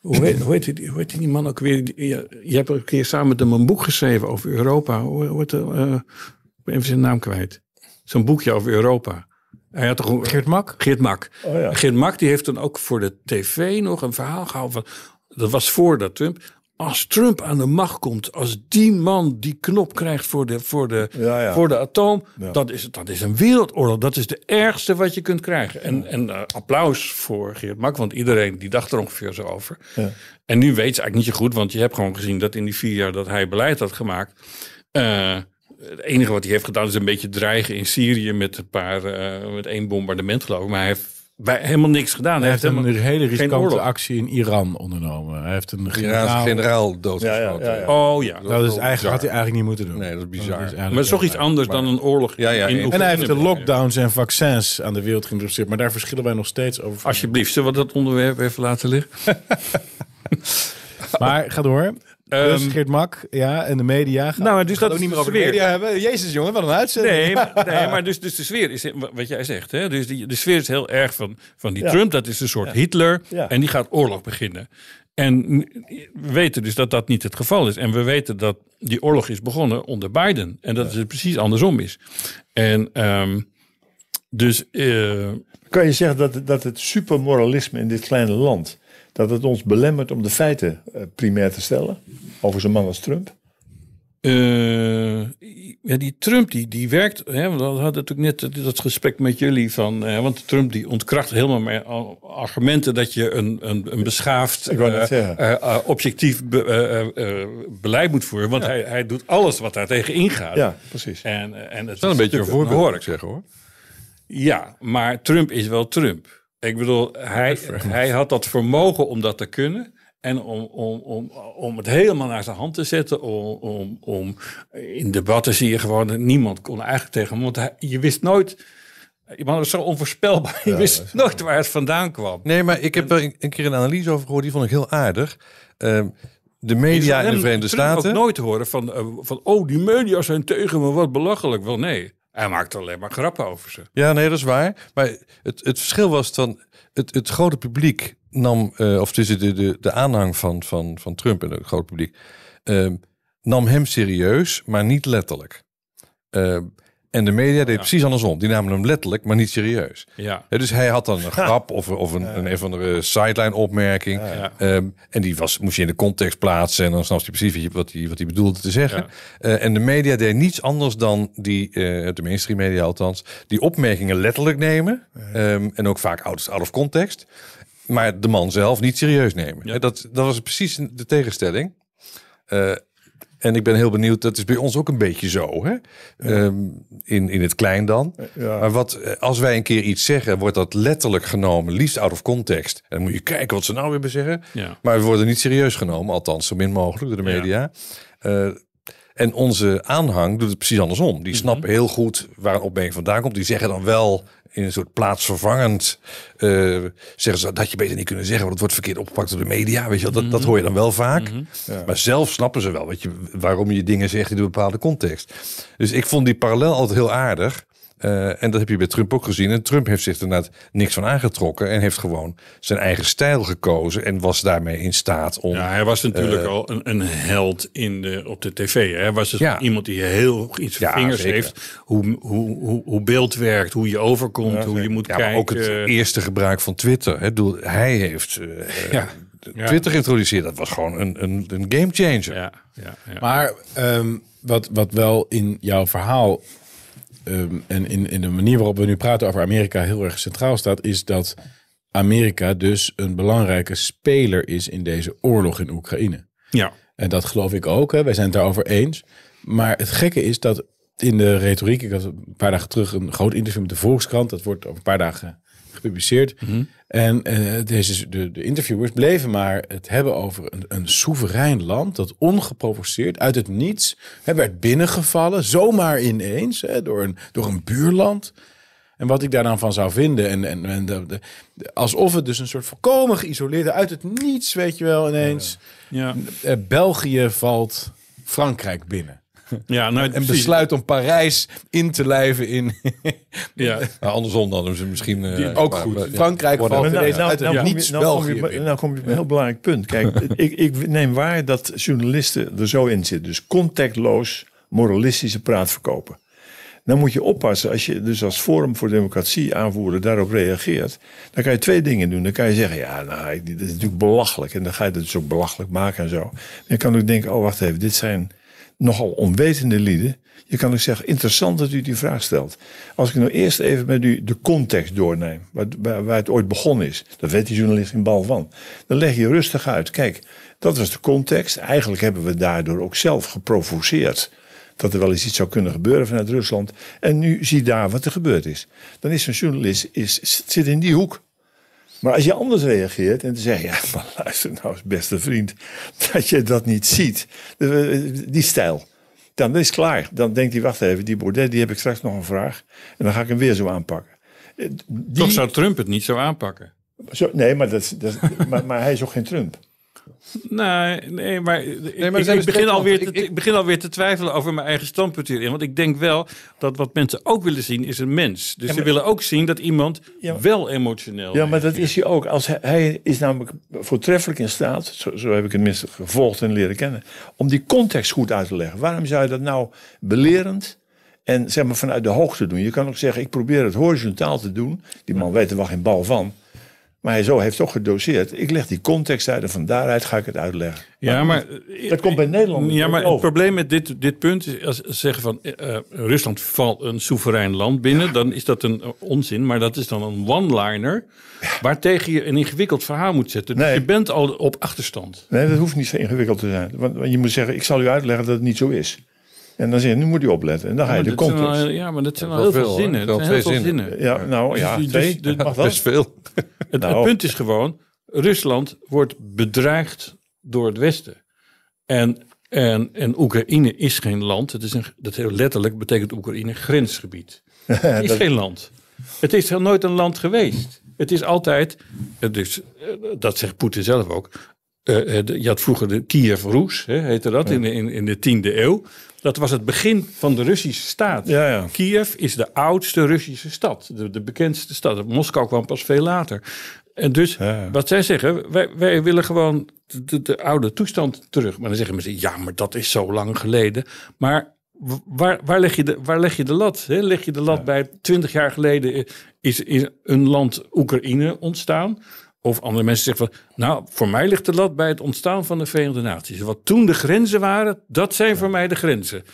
hoe, heet, hoe, heet die, hoe heet die man ook weer? Je hebt een keer samen met hem een boek geschreven over Europa. Hoe, hoe heet de, eh, ik ben even zijn naam kwijt. Zo'n boekje over Europa. Hij had toch een, Geert Mak? Geert Mak. Oh ja. Geert Mak die heeft dan ook voor de tv nog een verhaal gehouden van... Dat was voordat Trump... Als Trump aan de macht komt, als die man die knop krijgt voor de, voor de, Ja, ja. voor de atoom, Ja. dat, is, dat is een wereldoorlog. Dat is de ergste wat je kunt krijgen. En, en eh, applaus voor Geert Mak, want iedereen die dacht er ongeveer zo over. Ja. En nu weet ze eigenlijk niet zo goed, want je hebt gewoon gezien dat in die vier jaar dat hij beleid had gemaakt. eh, het enige wat hij heeft gedaan is een beetje dreigen in Syrië met een paar, eh, met één bombardement geloof ik. Maar hij heeft bij, helemaal niks gedaan. Hij heeft een helemaal hele riskante actie in Iran ondernomen. Hij heeft een Iraanse generaal... generaal doodgeschoten. Ja, ja, ja, Oh ja. Nou, dat is eigenlijk, had hij eigenlijk niet moeten doen. Nee, dat is bizar. Maar het is toch iets anders dan een oorlog Ja, ja, in en- En hij heeft de lockdowns en vaccins aan de wereld geïntroduceerd. Maar daar verschillen wij nog steeds over. Alsjeblieft, zullen we dat onderwerp even laten liggen? Maar ga door. Dus Geert Mak, ja, en de media. Gaan, Nou, maar dus dat ook is niet meer de over de sfeer. media hebben. Jezus jongen, wat een uitzending. Nee, maar, nee, maar dus, dus de sfeer is wat jij zegt. Hè? Dus die, de sfeer is heel erg van, van die Ja. Trump. Dat is een soort Hitler. Ja. En die gaat oorlog beginnen. En we weten dus dat dat niet het geval is. En we weten dat die oorlog is begonnen onder Biden. En dat het precies andersom is. En ehm, dus eh, Kan je zeggen dat, dat het supermoralisme in dit kleine land... dat het ons belemmert om de feiten eh, primair te stellen? Over zo'n man als Trump? Eh, ja, die Trump die, die werkt. Hè, we hadden natuurlijk net dat gesprek met jullie van. eh, want Trump die ontkracht helemaal mijn al- argumenten dat je een, een, een beschaafd, eh, eh, eh, objectief be- eh, eh, eh, beleid moet voeren. Want hij, hij doet alles wat daar tegen ingaat. Ja, precies. En, eh, en het Dat is wel een beetje een voorbeeld, hoor moet ik zeggen hoor. Ja, maar Trump is wel Trump. Ik bedoel, hij, hij had dat vermogen om dat te kunnen. En om, om, om, om het helemaal naar zijn hand te zetten. Om, om, om in debatten zie je gewoon dat niemand kon eigenlijk tegen hem. Want hij, je wist nooit. Iemand was zo onvoorspelbaar. Je wist nooit waar het vandaan kwam. Nee, maar ik heb er een, een keer een analyse over gehoord. Die vond ik heel aardig. Ehm, de Je media in de Verenigde Staten. ook nooit horen van, eh, van. Oh, die media zijn tegen me, wat belachelijk. Wel nee. Hij maakt alleen maar grappen over ze. Ja, nee, dat is waar. Maar het, het verschil was dan... Het, het grote publiek nam... eh, of tussen de, de, de aanhang van, van, van Trump en het grote publiek... ehm, nam hem serieus, maar niet letterlijk. Ehm, en de media deed precies andersom. Die namen hem letterlijk, maar niet serieus. Ja. Dus hij had dan een grap of, of een, een, een of andere sideline opmerking. Ehm, en die was, moest je in de context plaatsen. En dan snap je precies wat hij, wat hij, bedoelde te zeggen. Eh, en de media deed niets anders dan die, eh, de mainstream media althans, die opmerkingen letterlijk nemen. Ehm, en ook vaak out, out of context. Maar de man zelf niet serieus nemen. Dat, dat was precies de tegenstelling. Eh, en ik ben heel benieuwd, dat is bij ons ook een beetje zo. Hè? Ehm, in, in het klein dan. Ja. Maar wat, eh, als wij een keer iets zeggen, wordt dat letterlijk genomen, liefst out of context. En dan moet je kijken wat ze nou weer zeggen. Ja. Maar we worden niet serieus genomen, althans zo min mogelijk door de media. Eh, en onze aanhang doet het precies andersom. Die snappen heel goed waar een opmerking vandaan komt. Die zeggen dan wel in een soort plaatsvervangend... eh, zeggen ze dat je beter niet kunnen zeggen... want het wordt verkeerd opgepakt door de media. Weet je dat, dat hoor je dan wel vaak. Maar zelf snappen ze wel weet je, waarom je dingen zegt in een bepaalde context. Dus ik vond die parallel altijd heel aardig. Eh, en dat heb je bij Trump ook gezien. En Trump heeft zich er inderdaad niks van aangetrokken. En heeft gewoon zijn eigen stijl gekozen. En was daarmee in staat om... Ja, hij was natuurlijk al een, een held in de, op de tv. hè. Hij was dus Ja. iemand die heel iets Ja, vingers zeker. heeft. Hoe, hoe, hoe, hoe beeld werkt, hoe je overkomt, hoe je moet Ja, maar kijken. ook het eerste gebruik van Twitter. Hè. Hij heeft eh, Ja. Ja. Twitter geïntroduceerd. Dat was gewoon een, een, een game changer. Ja, ja, ja. Maar ehm, wat, wat wel in jouw verhaal ehm, en in, in de manier waarop we nu praten over Amerika heel erg centraal staat, is dat Amerika dus een belangrijke speler is in deze oorlog in Oekraïne. ja. En dat geloof ik ook, hè. wij zijn het daarover eens. Maar het gekke is dat in de retoriek, ik had een paar dagen terug een groot interview met de Volkskrant, dat wordt over een paar dagen gepubliceerd. En eh, deze, de, de interviewers bleven maar het hebben over een, een soeverein land dat ongeprovoceerd uit het niets hè, werd binnengevallen, zomaar ineens, hè, door, een, door een buurland. En wat ik daar dan van zou vinden. En, en, en de, de- de- alsof het dus een soort volkomen geïsoleerde, uit het niets, weet je wel, ineens. Ja, Eh, België valt Frankrijk binnen. ja nou, En besluit om Parijs in te lijven in. Ja, Nou, andersom dan. Dus misschien uh, ook goed. Frankrijk valt Maar nou, nou, uit nou je- niets nou kom je nou kom je bij een heel belangrijk punt. Kijk, ik, ik neem waar dat journalisten er zo in zitten. Dus contactloos moralistische praat verkopen. Dan moet je oppassen, als je dus als Forum voor Democratie aanvoerder daarop reageert, dan kan je twee dingen doen. Dan kan je zeggen, ja, nou, ik- dit is natuurlijk belachelijk. En dan ga je het dus ook belachelijk maken en zo. Dan kan ook denken, oh, wacht even, dit zijn nogal onwetende lieden. Je kan ook zeggen, interessant dat u die vraag stelt. Als ik nou eerst even met u de context doorneem, waar, waar, het ooit begonnen is. Dat weet die journalist geen bal van. Dan leg je rustig uit. Kijk, dat was de context. Eigenlijk hebben we daardoor ook zelf geprovoceerd dat er wel eens iets zou kunnen gebeuren vanuit Rusland. En nu zie daar wat er gebeurd is. Dan is zo'n journalist is, zit in die hoek. Maar als je anders reageert en te zeggen, ja, maar luister nou eens, beste vriend, dat je dat niet ziet, die stijl, dan is het klaar. Dan denkt hij, wacht even, die Baudet, die heb ik straks nog een vraag en dan ga ik hem weer zo aanpakken. Die, Toch zou Trump het niet zo aanpakken? Zo, nee, maar, dat, dat maar, maar hij is ook geen Trump. Nee, nee, maar, nee, maar ik, ik, begin alweer te, ik, begin alweer te twijfelen over mijn eigen standpunt hierin. Want ik denk wel dat wat mensen ook willen zien is een mens. Dus ze willen ook zien dat iemand wel emotioneel Ja, maar dat is hij ook. Als hij, hij, is namelijk voortreffelijk in staat, zo, zo heb ik het minstens gevolgd en leren kennen, om die context goed uit te leggen. Waarom zou je dat nou belerend en zeg maar vanuit de hoogte doen? Je kan ook zeggen, ik probeer het horizontaal te doen. Die man weet er wel geen bal van. Maar hij zo heeft toch gedoseerd. Ik leg die context uit en van daaruit ga ik het uitleggen. Ja, maar, dat komt bij Nederland. Ja, maar het probleem met dit, dit punt is als ze zeggen van uh, Rusland valt een soeverein land binnen, dan is dat een onzin. Maar dat is dan een one-liner ja. waartegen je een ingewikkeld verhaal moet zetten. Dus je bent al op achterstand. Nee, dat hoeft niet zo ingewikkeld te zijn. Want je moet zeggen, ik zal u uitleggen dat het niet zo is. En dan zeg je, nu moet je opletten. En dan ga je de context. ja, maar dat zijn wel heel veel zinnen. Wel twee zinnen. zinnen. Ja, nou ja, dus, twee. Dus, mag best veel. Het, nou. het, punt is gewoon, Rusland wordt bedreigd door het Westen. En, en, en Oekraïne is geen land. Het is een, dat heel letterlijk betekent Oekraïne grensgebied. Het is geen land. Het is nooit een land geweest. Het is altijd, dus, dat zegt Poetin zelf ook, uh, je had vroeger de Kiev Rus, heette dat, in, in, in de tiende eeuw. Dat was het begin van de Russische staat. Ja, ja. Kiev is de oudste Russische stad, de, de bekendste stad. Moskou kwam pas veel later. En dus, wat zij zeggen, wij, wij willen gewoon de, de, oude toestand terug. Maar dan zeggen mensen, ja, maar dat is zo lang geleden. Maar waar, waar, leg, je de, waar leg je de lat? Hè? Leg je de lat bij twintig jaar geleden is, is een land Oekraïne ontstaan? Of andere mensen zeggen van, nou, voor mij ligt de lat bij het ontstaan van de Verenigde Naties. Wat toen de grenzen waren, dat zijn voor mij de grenzen.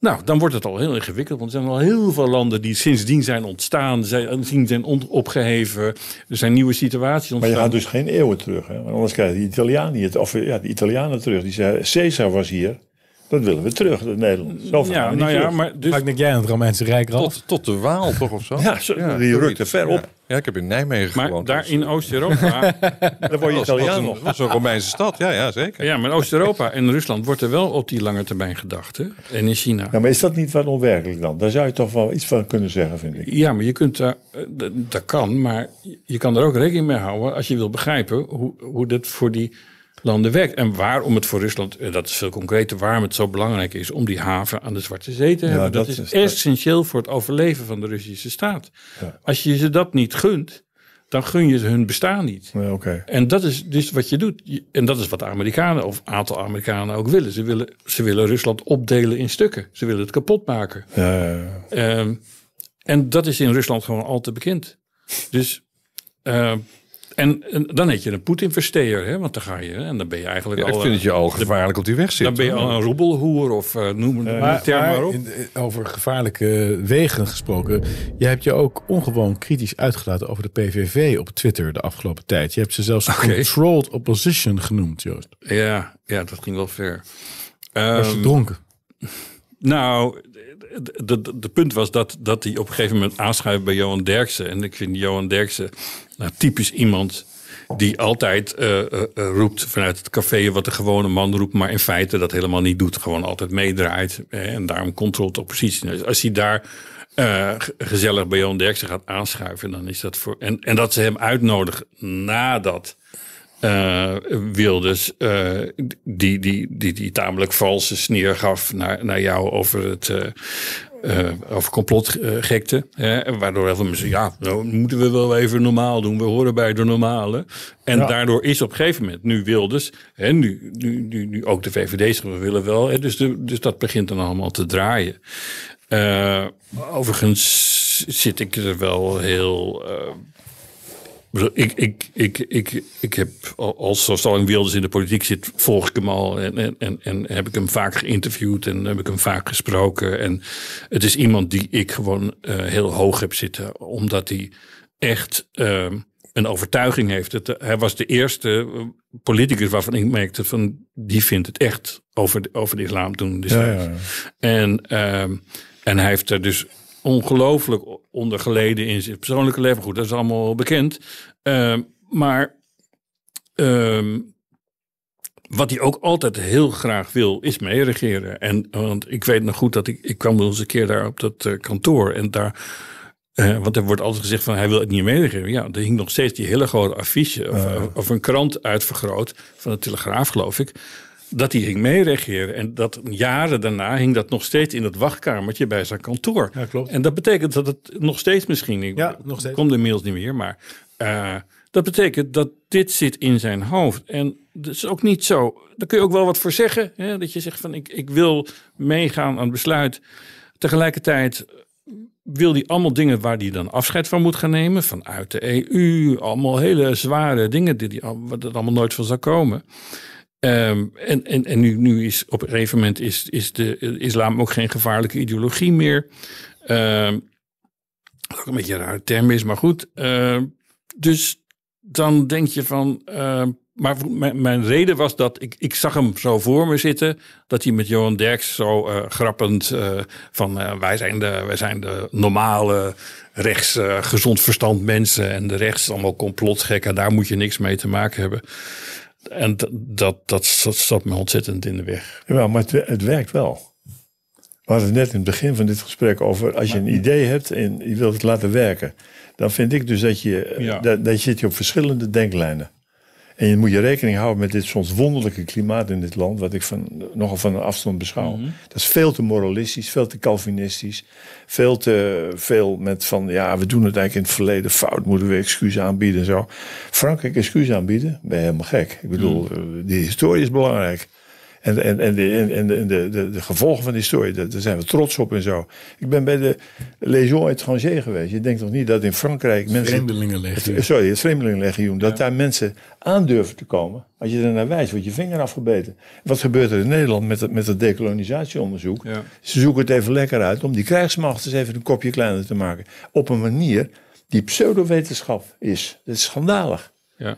Nou, dan wordt het al heel ingewikkeld, want er zijn al heel veel landen die sindsdien zijn ontstaan, zijn, zijn opgeheven. Er zijn nieuwe situaties ontstaan. Maar je gaat dus geen eeuwen terug, hè? Want anders krijg je de Italianen, of ja, de Italianen terug. Die zeiden, Caesar was hier. Dat willen we terug, in Nederland. Zo ja, nou ja, maar dus... Vaak denk jij aan het Romeinse Rijk, tot, tot, de Waal toch of zo? Ja, zo, ja die rukte ver op. Ja, ik heb in Nijmegen maar gewoond. daar dus- in Oost-Europa... daar word je Italiaan nog. Dat is een Romeinse stad, ja, ja zeker. Ja, maar Oost-Europa en Rusland wordt er wel op die lange termijn gedacht. Hè? En in China. Ja, maar is dat niet wat onwerkelijk dan? Daar zou je toch wel iets van kunnen zeggen, vind ik. Ja, maar je kunt daar... Eh, dat kan, maar je kan er ook rekening mee houden... als je wil begrijpen hoe, hoe dit voor die landen werkt. En waarom het voor Rusland, eh, dat is veel concreter, waarom het zo belangrijk is om die haven aan de Zwarte Zee te hebben. dat, is, essentieel voor het overleven van de Russische staat. Als je ze dat niet gunt, dan gun je ze hun bestaan niet. Ja, En dat is dus wat je doet. En dat is wat de Amerikanen, of een aantal Amerikanen ook willen. Ze willen, ze willen Rusland opdelen in stukken. Ze willen het kapot maken. Ja, ehm, en dat is in Rusland gewoon al te bekend. Dus uh, en, dan heet je een Poetin-versteer, want dan ga je en dan ben je eigenlijk ja, al. Ik vind het je al gevaarlijk op die weg zit. Dan ben je al een roebelhoer of uh, noem het maar, maar, op. Eh, over gevaarlijke wegen gesproken. Je hebt je ook ongewoon kritisch uitgelaten over de PVV op Twitter de afgelopen tijd. Je hebt ze zelfs okay. controlled opposition genoemd, Joost. Ja, ja dat ging wel ver. Was je um, dronken? Nou, de, punt was dat, dat hij op een gegeven moment aanschuift bij Johan Derksen. En ik vind Johan Derksen nou, typisch iemand die altijd uh, uh, roept vanuit het café wat de gewone man roept, maar in feite dat helemaal niet doet. Gewoon altijd meedraait en daarom controleert de oppositie. Dus als hij daar gezellig bij Johan Derksen gaat aanschuiven, dan is dat voor. En, en dat ze hem uitnodigen nadat uh, Wilders uh, die, die, die, die tamelijk valse sneer gaf naar, naar jou over het. Uh, over complotgekte. Hè, waardoor heel veel mensen ja, nou moeten we wel even normaal doen. We horen bij de normale. En ja. daardoor is op een gegeven moment nu Wilders, hè, nu, nu, nu, nu ook de VVD's, we willen wel. Hè, dus, de, dus dat begint dan allemaal te draaien. Overigens zit ik er wel heel ik, ik, ik, ik, ik heb, als Stalin Wilders in de politiek zit, volg ik hem al en, en, en heb ik hem vaak geïnterviewd en heb ik hem vaak gesproken. En het is iemand die ik gewoon uh, heel hoog heb zitten, omdat hij echt uh, een overtuiging heeft. Het, hij was de eerste politicus waarvan ik merkte van die vindt het echt over de, over de islam toen. Dus ja, ja, ja. En, uh, en hij heeft er dus ongelooflijk ondergeleden in zijn persoonlijke leven. Goed, dat is allemaal bekend. Ehm, maar ehm, wat hij ook altijd heel graag wil, is meeregeren. En want ik weet nog goed dat ik, ik kwam wel eens een keer daar op dat eh, kantoor en daar. eh, want er wordt altijd gezegd van hij wil het niet meeregeren. Ja, er hing nog steeds die hele grote affiche of, of een krant uitvergroot van de Telegraaf, geloof ik. Dat hij ging meeregeren. En dat jaren daarna hing dat nog steeds in het wachtkamertje bij zijn kantoor. Ja, klopt. En dat betekent dat het nog steeds misschien. Ik Ja, nog steeds. Komt inmiddels niet meer, maar eh, dat betekent dat dit zit in zijn hoofd. En dat is ook niet zo. Daar kun je ook wel wat voor zeggen. Hè? Dat je zegt van ik, ik wil meegaan aan het besluit. Tegelijkertijd wil hij allemaal dingen waar hij dan afscheid van moet gaan nemen. Vanuit de EU. Allemaal hele zware dingen die die, wat er allemaal nooit van zou komen. Ehm, en en, en nu, nu is op een gegeven moment is, is de islam ook geen gevaarlijke ideologie meer. Ehm, ook een beetje een rare term is, maar goed. Ehm, dus dan denk je van. maar mijn, reden was dat ik, ik zag hem zo voor me zitten. Dat hij met Johan Derks zo eh, grappend eh, van eh, wij, zijn de, wij zijn de normale rechts gezond verstand mensen. En de rechts allemaal complotgekken. Daar moet je niks mee te maken hebben. En dat, dat, dat, me ontzettend in de weg. Jawel, maar het, het werkt wel. We hadden het net in het begin van dit gesprek over... als je een idee hebt en je wilt het laten werken... dan vind ik dus dat je, Ja. dat, dat je zit je op verschillende denklijnen. En je moet je rekening houden met dit soms wonderlijke klimaat in dit land... wat ik van, nogal van een afstand beschouw. Dat is veel te moralistisch, veel te Calvinistisch. Veel te veel met van, ja, we doen het eigenlijk in het verleden fout... moeten we excuses aanbieden en zo. Frankrijk excuses aanbieden, ben je helemaal gek. Ik bedoel, eh, die historie is belangrijk. En, en, en, de, en, de, de, de, de gevolgen van die historie, daar, daar zijn we trots op en zo. Ik ben bij de Légion étranger geweest. Je denkt toch niet dat in Frankrijk mensen... Vreemdelingenlegioen. Sorry, het Vreemdelingenlegioen. Dat daar mensen aandurven te komen. Als je er naar wijst, wordt je vinger afgebeten. Wat gebeurt er in Nederland met het, met het decolonisatieonderzoek? Ja. Ze zoeken het even lekker uit om die krijgsmacht eens even een kopje kleiner te maken. Op een manier die pseudowetenschap is. Dat is schandalig. Ja.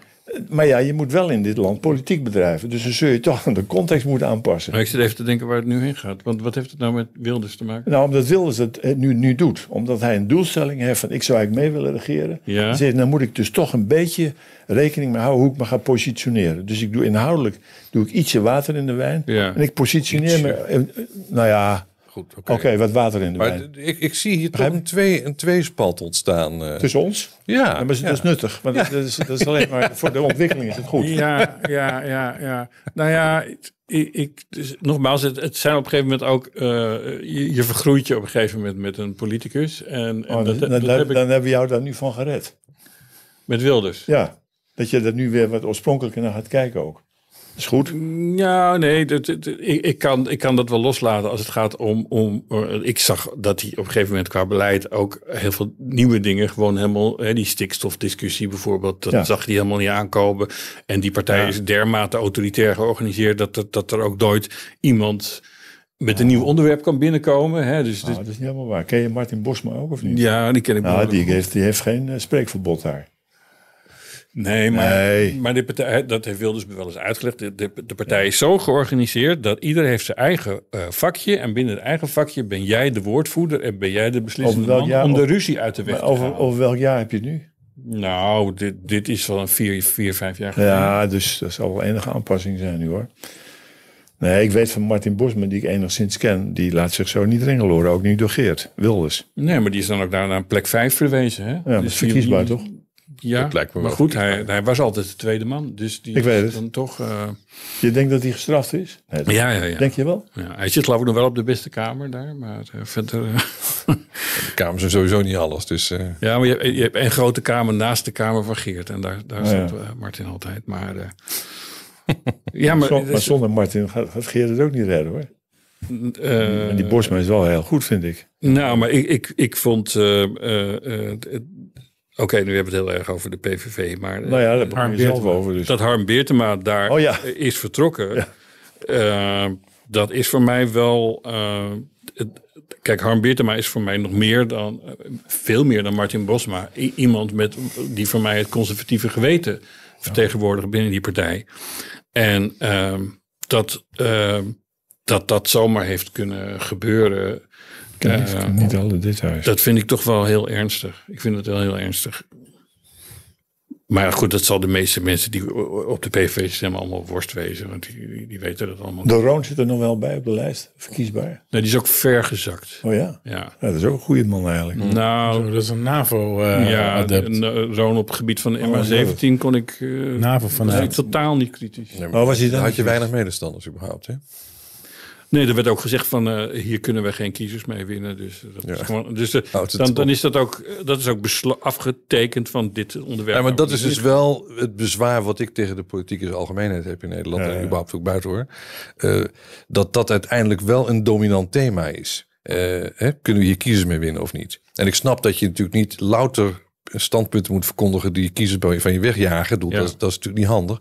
Maar ja, je moet wel in dit land politiek bedrijven. Dus dan zul je toch de context moeten aanpassen. Maar ik zit even te denken waar het nu heen gaat. Want wat heeft het nou met Wilders te maken? Nou, omdat Wilders het eh, nu, nu doet. Omdat hij een doelstelling heeft van ik zou eigenlijk mee willen regeren. Ja. Zegt, dan moet ik dus toch een beetje rekening mee houden hoe ik me ga positioneren. Dus ik doe inhoudelijk doe ik ietsje water in de wijn. Ja. En ik positioneer me, eh, eh, nou ja, Goed, oké, wat water in de Maar wijn. ik, ik zie hier toch een, twee, een tweespalt ontstaan. eh. Tussen ons? ja, Ja, maar ja. dat is nuttig. Want dat, is, dat is alleen maar voor de ontwikkeling is het goed. Ja, ja, ja, ja. Nou ja, ik, ik, dus, nogmaals, het, het zijn op een gegeven moment ook... eh, je, je vergroeit je op een gegeven moment met een politicus. En, en Oh, dat, dan, dat dan, heb ik dan hebben we jou daar nu van gered. met Wilders. Ja, dat je er nu weer wat oorspronkelijker naar gaat kijken ook. Dat is goed. Ja, nee, dat, dat- ik, ik, kan, ik kan dat wel loslaten als het gaat om, om. eh, Ik zag dat hij op een gegeven moment qua beleid ook heel veel nieuwe dingen gewoon helemaal. Hè, die stikstofdiscussie bijvoorbeeld, dat Ja. zag hij helemaal niet aankomen. En die partij is dermate autoritair georganiseerd dat, er- dat er ook nooit iemand met een nieuw onderwerp kan binnenkomen. Hè, dus, Nou, dat is niet helemaal waar. Ken je Martin Bosma ook of niet? ja, die ken ik Nou, die heeft, die heeft geen eh, spreekverbod daar. Nee, maar, Nee. maar de partij, dat heeft Wilders wel eens uitgelegd. De, de, de partij is zo georganiseerd dat ieder heeft zijn eigen eh, vakje. En binnen het eigen vakje ben jij de woordvoerder en ben jij de beslissende man jaar? om de ruzie uit de weg te over, halen. over welk jaar heb je het nu? Nou, dit, dit is wel een vier, vier vijf jaar geleden. Ja, dus dat zal wel enige aanpassing zijn nu hoor. Nee, ik weet van Martin Bosma, die ik enigszins ken, die laat zich zo niet ringeloren. Ook niet door Geert Wilders. Nee, maar die is dan ook daar naar plek vijf verwezen. Hè? Ja, dat is die- verkiesbaar toch? Ja, Dat lijkt me maar wel goed, hij, hij was altijd de tweede man. Dus die Ik weet het. dan toch... eh, Je denkt dat hij gestraft is? Nee, ja, ja, ja. Denk je wel? ja. Hij zit geloof ik nog wel op de beste kamer daar. Maar eh, verder... eh, De Kamers zijn sowieso niet alles. Dus Ja, maar je hebt, je hebt een grote kamer naast de kamer van Geert. En daar, daar Oh, zat Martin altijd. Maar, ja, maar, Zon- maar zonder Martin gaat, gaat Geert het ook niet redden hoor. eh, En die Bosma is wel heel goed, vind ik. Nou, maar ik, ik, ik vond... Oké, nu hebben we het heel erg over de PVV. Maar eh, Nou ja, daar heb ik Harm Beertema- over. Dus. dat Harm Beertema daar Oh ja. eh, is vertrokken... eh, dat is voor mij wel... eh, het- kijk, Harm Beertema is voor mij nog meer dan... veel meer dan Martin Bosma. I- iemand met, die voor mij het conservatieve geweten vertegenwoordigt binnen die partij. En ehm, dat, ehm, dat dat zomaar heeft kunnen gebeuren... niet, Eh, niet alle details. Dat vind ik toch wel heel ernstig. Ik vind het wel heel ernstig. Maar goed, dat zal de meeste mensen die op de PVV stemmen allemaal worst wezen. Want die, die, die weten dat allemaal. de Roon zit er nog wel bij op de lijst, verkiesbaar. Nee, die is ook ver gezakt. Oh ja? Ja. ja dat is ook een goede man eigenlijk. Nou, Oh, dat is een NAVO-adept. ja, een, Zo'n op het gebied van de MA17 kon ik... eh NAVO was ik totaal niet kritisch. Maar Oh, was hij dan had je weinig medestanders überhaupt, hè? Nee, er werd ook gezegd van eh, hier kunnen we geen kiezers mee winnen. Dus, dat Ja. is, gewoon, dus eh, Houdt het dan, dan is dat ook, eh, dat is ook afgetekend van dit onderwerp. Ja, maar dat is Nou, dus wel het bezwaar wat ik tegen de politieke algemeenheid heb in Nederland Ja, en überhaupt ook buiten hoor. Eh, dat dat uiteindelijk wel een dominant thema is. Eh, hè, kunnen we hier kiezers mee winnen of niet? En ik snap dat je natuurlijk niet louter standpunten moet verkondigen die je kiezers bij- van je wegjagen. Doe, Ja. dat, is- dat is natuurlijk niet handig.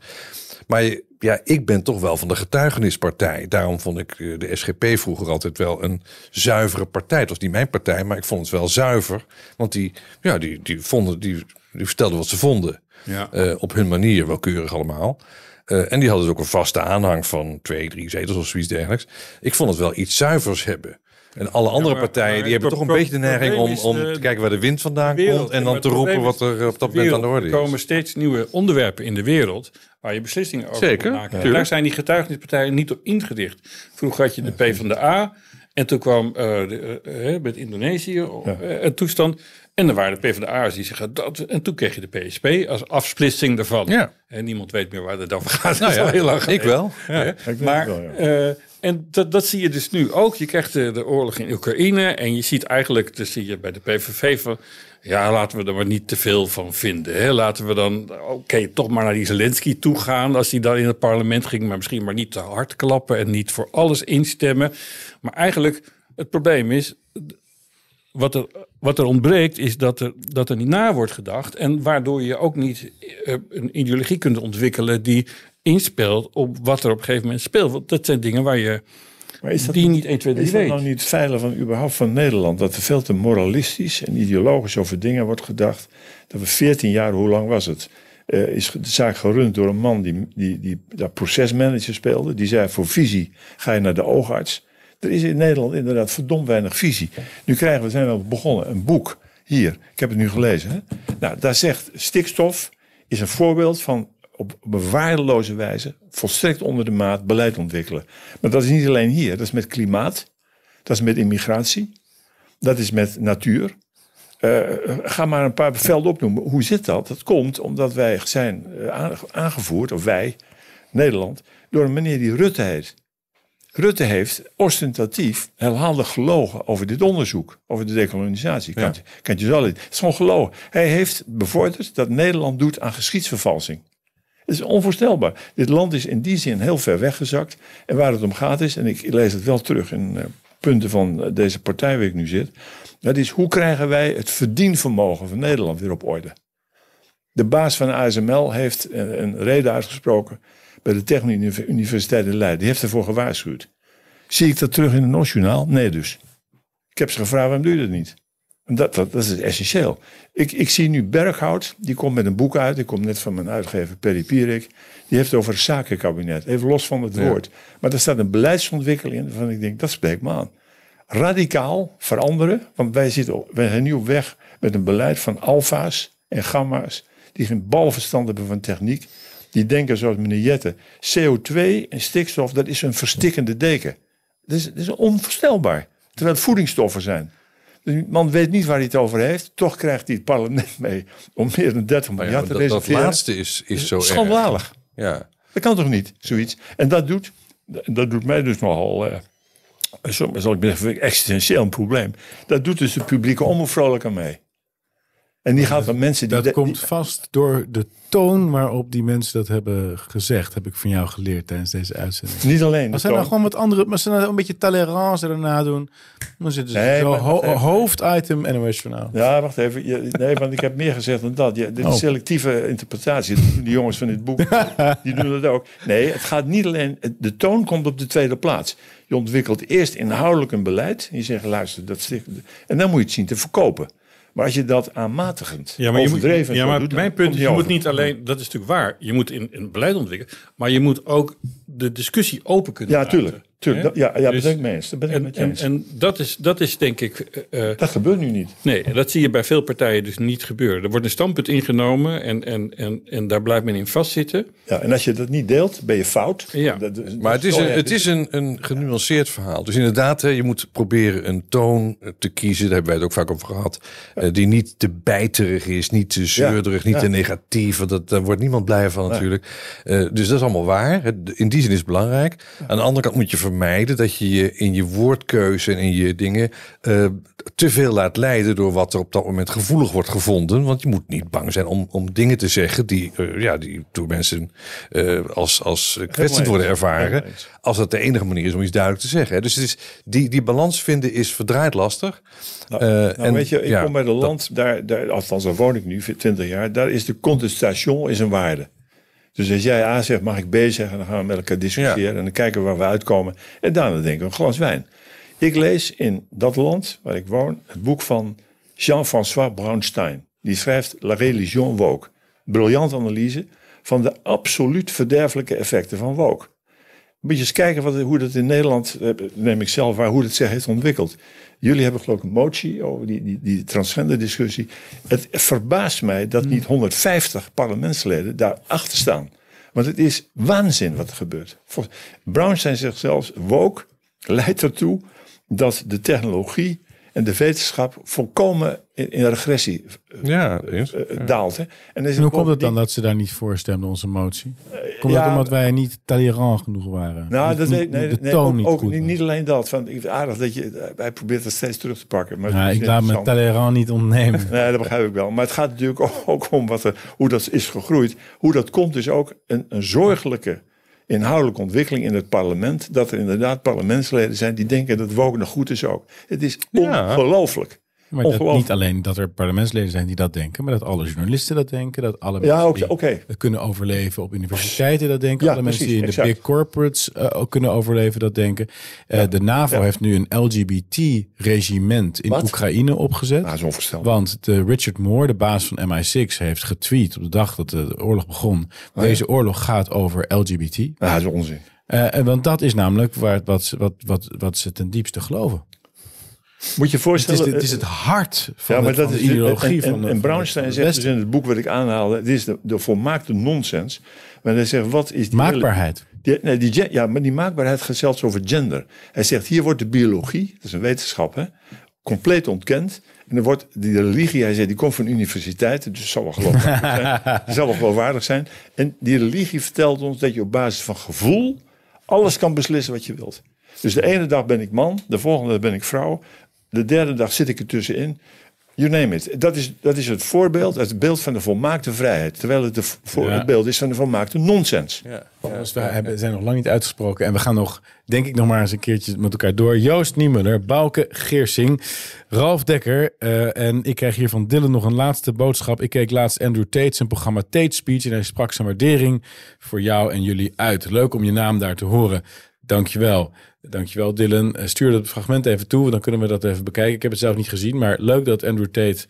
Maar je- ja, ik ben toch wel van de getuigenispartij. Daarom vond ik eh, de SGP vroeger altijd wel een zuivere partij. Het was niet mijn partij, maar ik vond het wel zuiver. Want die, ja, die, die, vonden, die, die vertelden wat ze vonden. Ja. Eh, op hun manier, wel keurig allemaal. Eh, en die hadden dus ook een vaste aanhang van twee, drie zetels of zoiets dergelijks. Ik vond het wel iets zuivers hebben. En alle andere maar- partijen maar die hebben toch een beetje de neiging om, is om de- te kijken waar de wind vandaan wereld. komt. En dan te roepen wat er op dat moment aan de orde Er komen is. steeds nieuwe onderwerpen in de wereld waar je beslissingen over Zeker, moet maken. En daar zijn die getuigenispartijen niet op ingericht. Vroeger had je de P van de A en toen kwam eh, de, eh, eh, met Indonesië een toestand. En dan waren de P van de A's die zeggen dat. En toen kreeg je de PSP als afsplitsing daarvan. Ja. En niemand weet meer waar het over gaat. Nou dat is al heel lang ik wel. Ja, ik maar, wel, ja. En dat, dat zie je dus nu ook. Je krijgt de, de oorlog in Oekraïne. En je ziet eigenlijk, dat zie je bij de PVV van... Ja, laten we er maar niet te veel van vinden. Hè. Laten we dan, oké, toch maar naar die Zelensky toe gaan... als hij dan in het parlement ging. Maar misschien maar niet te hard klappen en niet voor alles instemmen. Maar eigenlijk, het probleem is... Wat er, wat er ontbreekt is dat er, dat er niet na wordt gedacht. En waardoor je ook niet eh, een ideologie kunt ontwikkelen die inspeelt op wat er op een gegeven moment speelt. Want dat zijn dingen waar je Maar is dat, die niet 1, 2, 3 is dat nou niet feilen van überhaupt van Nederland? Dat er veel te moralistisch en ideologisch over dingen wordt gedacht. Dat we 14 jaar, hoe lang was het? eh, is de zaak gerund door een man die, die, die daar procesmanager speelde. Die zei voor visie ga je naar de oogarts. Er is in Nederland inderdaad verdomd weinig visie. Nu krijgen we, zijn we begonnen, een boek hier. Ik heb het nu gelezen. Hè? Nou, daar zegt stikstof is een voorbeeld van op waardeloze wijze, volstrekt onder de maat, beleid ontwikkelen. Maar dat is niet alleen hier. Dat is met klimaat. Dat is met immigratie. Dat is met natuur. Eh, ga maar een paar velden opnoemen. Hoe zit dat? Dat komt omdat wij zijn eh, aange- aangevoerd, of wij, Nederland, door een meneer die Rutte heet. Rutte heeft ostentatief herhaaldelijk gelogen over dit onderzoek, over de dekolonisatie. Kan, je- kan je zo Het is gewoon gelogen. Hij heeft bevorderd dat Nederland doet aan geschiedsvervalsing. Het is onvoorstelbaar. Dit land is in die zin heel ver weggezakt. En waar het om gaat is, en ik lees het wel terug in eh, punten van eh, deze partij waar ik nu zit. Dat is hoe krijgen wij het verdienvermogen van Nederland weer op orde? De baas van de ASML heeft een, een reden uitgesproken bij de Technische Universiteit in Leiden. Die heeft ervoor gewaarschuwd. Zie ik dat terug in het Nationaal? Nee dus. Ik heb ze gevraagd, waarom doe je dat niet? Dat, dat, dat is essentieel. Ik, ik zie nu Berghout, die komt met een boek uit. Ik kom net van mijn uitgever Perry Pierik. Die heeft over het zakenkabinet, even los van het woord. Maar daar staat een beleidsontwikkeling in waarvan ik denk, dat spreekt me aan. Radicaal veranderen, want wij, zitten, op- wij zijn nu op weg met een beleid van alfa's en gamma's. Die geen balverstand hebben van techniek. Die denken zoals meneer Jette, CO2 en stikstof, dat is een verstikkende deken. Dat is, dat is onvoorstelbaar. Terwijl het voedingsstoffen zijn. Dus die man weet niet waar hij het over heeft. Toch krijgt hij het parlement mee om meer dan 30 Maar ja, miljard te dat, dat reserveren. laatste is, is zo erg. Schandalig. Ja. Dat kan toch niet, zoiets? En dat doet, dat doet mij dus nogal, eh, zo- zal ik zeggen, existentieel een probleem. Dat doet dus de publieke omroep vrolijk aan mee. En die gaat van mensen die... Dat komt vast door de toon waarop die mensen dat hebben gezegd. Heb ik van jou geleerd tijdens deze uitzending. niet alleen... de Als ze nou gewoon wat andere, maar ze nou een beetje tolerance erna doen, dan zitten ze Nee, zo maar- ho- hoofditem NOS Journaal. Ja, wacht even. Je- nee, want ik heb meer gezegd dan dat. Je, dit is Oh. selectieve interpretatie. Die jongens van dit boek, die doen dat ook. Nee, het gaat niet alleen... De toon komt op de tweede plaats. Je ontwikkelt eerst inhoudelijk een beleid. En je zegt, luister, dat sticht... En dan moet je het zien te verkopen. Maar als je dat aanmatigend, Ja, maar, je overdreven... en ja, maar doet, mijn punt is, je moet niet alleen, dat is natuurlijk waar, je moet in een beleid ontwikkelen, maar je moet ook de discussie open kunnen Ja, tuurlijk. Tuurlijk, dat- ja, ja Dus- dat ben ik mee eens. Dat ben ik En, met je en, eens. en dat, is, dat is denk ik. eh, eh, dat gebeurt nu niet. nee, dat zie je bij veel partijen dus niet gebeuren. Er wordt een standpunt ingenomen en, en, en, en daar blijft men in vastzitten. Ja, en als je dat niet deelt, ben je fout. Ja. Dat- dat- Maar het is, een, het is een, een genuanceerd verhaal. Dus inderdaad, hè, je moet proberen een toon te kiezen. Daar hebben wij het ook vaak over gehad. eh, die niet te bijterig is, niet te zeurderig, niet ja. te negatief. Want dat, daar wordt niemand blij van natuurlijk. Eh, dus dat is allemaal waar. In die zin is het belangrijk. Aan de andere kant moet je vermijden dat je je in je woordkeuze en in je dingen eh, te veel laat leiden door wat er op dat moment gevoelig wordt gevonden. Want je moet niet bang zijn om, om dingen te zeggen die, eh, ja, die door mensen eh, als, als kwetsend worden ervaren. Als dat de enige manier is om iets duidelijk te zeggen. hè. Dus het is, die, die balans vinden is verdraaid lastig. Nou, nou, en weet je, ik ja, kom bij de dat- land, daar, daar, althans daar woon ik nu, 20 jaar, daar is de contestation is een waarde. Dus als jij A zegt, mag ik B zeggen, dan gaan we met elkaar discussiëren en dan kijken we waar we uitkomen. En daarna denken we een glas wijn. Ik lees in dat land waar ik woon het boek van Jean-François Braunstein. Die schrijft La Religion Woke. Briljant analyse van de absoluut verderfelijke effecten van woke. Moet je eens kijken wat, hoe dat in Nederland, eh, neem ik zelf waar, hoe dat zich heeft ontwikkeld. Jullie hebben geloof ik een motie over die, die, die transgender discussie. Het verbaast mij dat niet 150 parlementsleden daarachter staan. Want het is waanzin wat er gebeurt. Brownstein zegt zelfs, woke leidt ertoe dat de technologie en de wetenschap volkomen in, in regressie Ja, eens. eh, daalt. Hè. En, En hoe komt het dan dat ze daar niet voor stemden, onze motie? Komt ja, dat omdat wij niet tolerant genoeg waren? Nou, Niet- dat nee, de nee, toon ook, niet ook goed niet, alleen dat. Van, ik aardig dat je, hij probeert dat steeds terug te pakken. Maar Ja, ik laat me tolerant niet ontnemen. Nee, dat begrijp ik wel. Maar het gaat natuurlijk ook, om wat er, hoe dat is gegroeid. Hoe dat komt is ook een, een zorgelijke inhoudelijke ontwikkeling in het parlement. Dat er inderdaad parlementsleden zijn die denken dat woke nog goed is ook. Het is Ja. ongelooflijk. Maar dat niet alleen dat er parlementsleden zijn die dat denken, maar dat alle journalisten dat denken, dat alle Ja, mensen die het kunnen overleven op universiteiten dat denken, Ja, alle mensen die in de big corporates eh, ook kunnen overleven dat denken. Eh, de NAVO Ja. heeft nu een LGBT-regiment in Wat? Oekraïne opgezet. Nou, dat is onvoorstelbaar. Want de Richard Moore, de baas van MI6, heeft getweet op de dag dat de oorlog begon. Oh Deze oorlog gaat over LGBT. Nou, dat is onzin. Eh, want dat is namelijk waar, wat, wat, wat, wat ze ten diepste geloven. Moet je Het is, voorstellen... het is het hart van, ja, maar het- dat van is de ideologie en, en, van en Brownstein zegt dus in het boek wat ik aanhaalde, het is de, de volmaakte nonsens. Maar hij zegt, wat is die Maakbaarheid. Die, nee, die, gen- ja, maar die maakbaarheid gaat zelfs over gender. Hij zegt, hier wordt de biologie, dat is een wetenschap, hè, compleet ontkend. En er wordt die religie, hij zegt, die komt van universiteiten, dus zal wel geloofwaardig zijn. Zal wel geloofwaardig zijn. En die religie vertelt ons dat je op basis van gevoel alles kan beslissen wat je wilt. Dus de ene dag ben ik man, de volgende dag ben ik vrouw. De derde dag zit ik er tussenin. You name it. Dat is, dat is het voorbeeld, het beeld van de volmaakte vrijheid. Terwijl het de, voor, Ja. het beeld is van de volmaakte nonsens. Dus we hebben, zijn nog lang niet uitgesproken. En we gaan nog, denk ik, nog maar eens een keertje met elkaar door. Joost Niemuller, Bouke Geersing, Ralf Dekker. eh, en ik krijg hier van Dylan nog een laatste boodschap. Ik keek laatst Andrew Tate zijn programma Tate Speech. En hij sprak zijn waardering voor jou en jullie uit. Leuk om je naam daar te horen. Dankjewel. Dankjewel Dylan. Eh, Stuur dat fragment even toe, dan kunnen we dat even bekijken. Ik heb het zelf niet gezien, maar leuk dat Andrew Tate...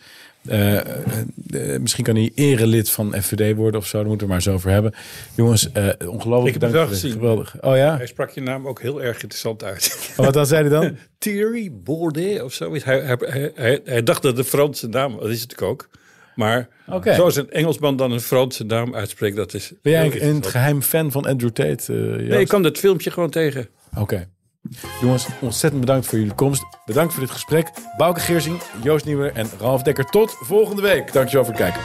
eh, eh, misschien kan hij erelid van FVD worden of zo. Daar moeten we maar eens over hebben. Jongens, ongelooflijk. Ik heb het gezien. Geweldig. Oh ja? Hij sprak je naam ook heel erg interessant uit. Oh, wat dan zei hij dan? Thierry Baudet of zoiets. Hij, hij, hij, hij, hij dacht dat een Franse naam. Dat is het ook. Maar zoals een Engelsman dan een Franse naam uitspreekt, dat is. Ben jij een, geheim fan van Andrew Tate? Nee, ik kwam dat filmpje gewoon tegen. Oké. Jongens, ontzettend bedankt voor jullie komst. Bedankt voor dit gesprek. Bouke Geersing, Joost Nieuwer en Ralf Dekker. Tot volgende week. Dankjewel voor het kijken.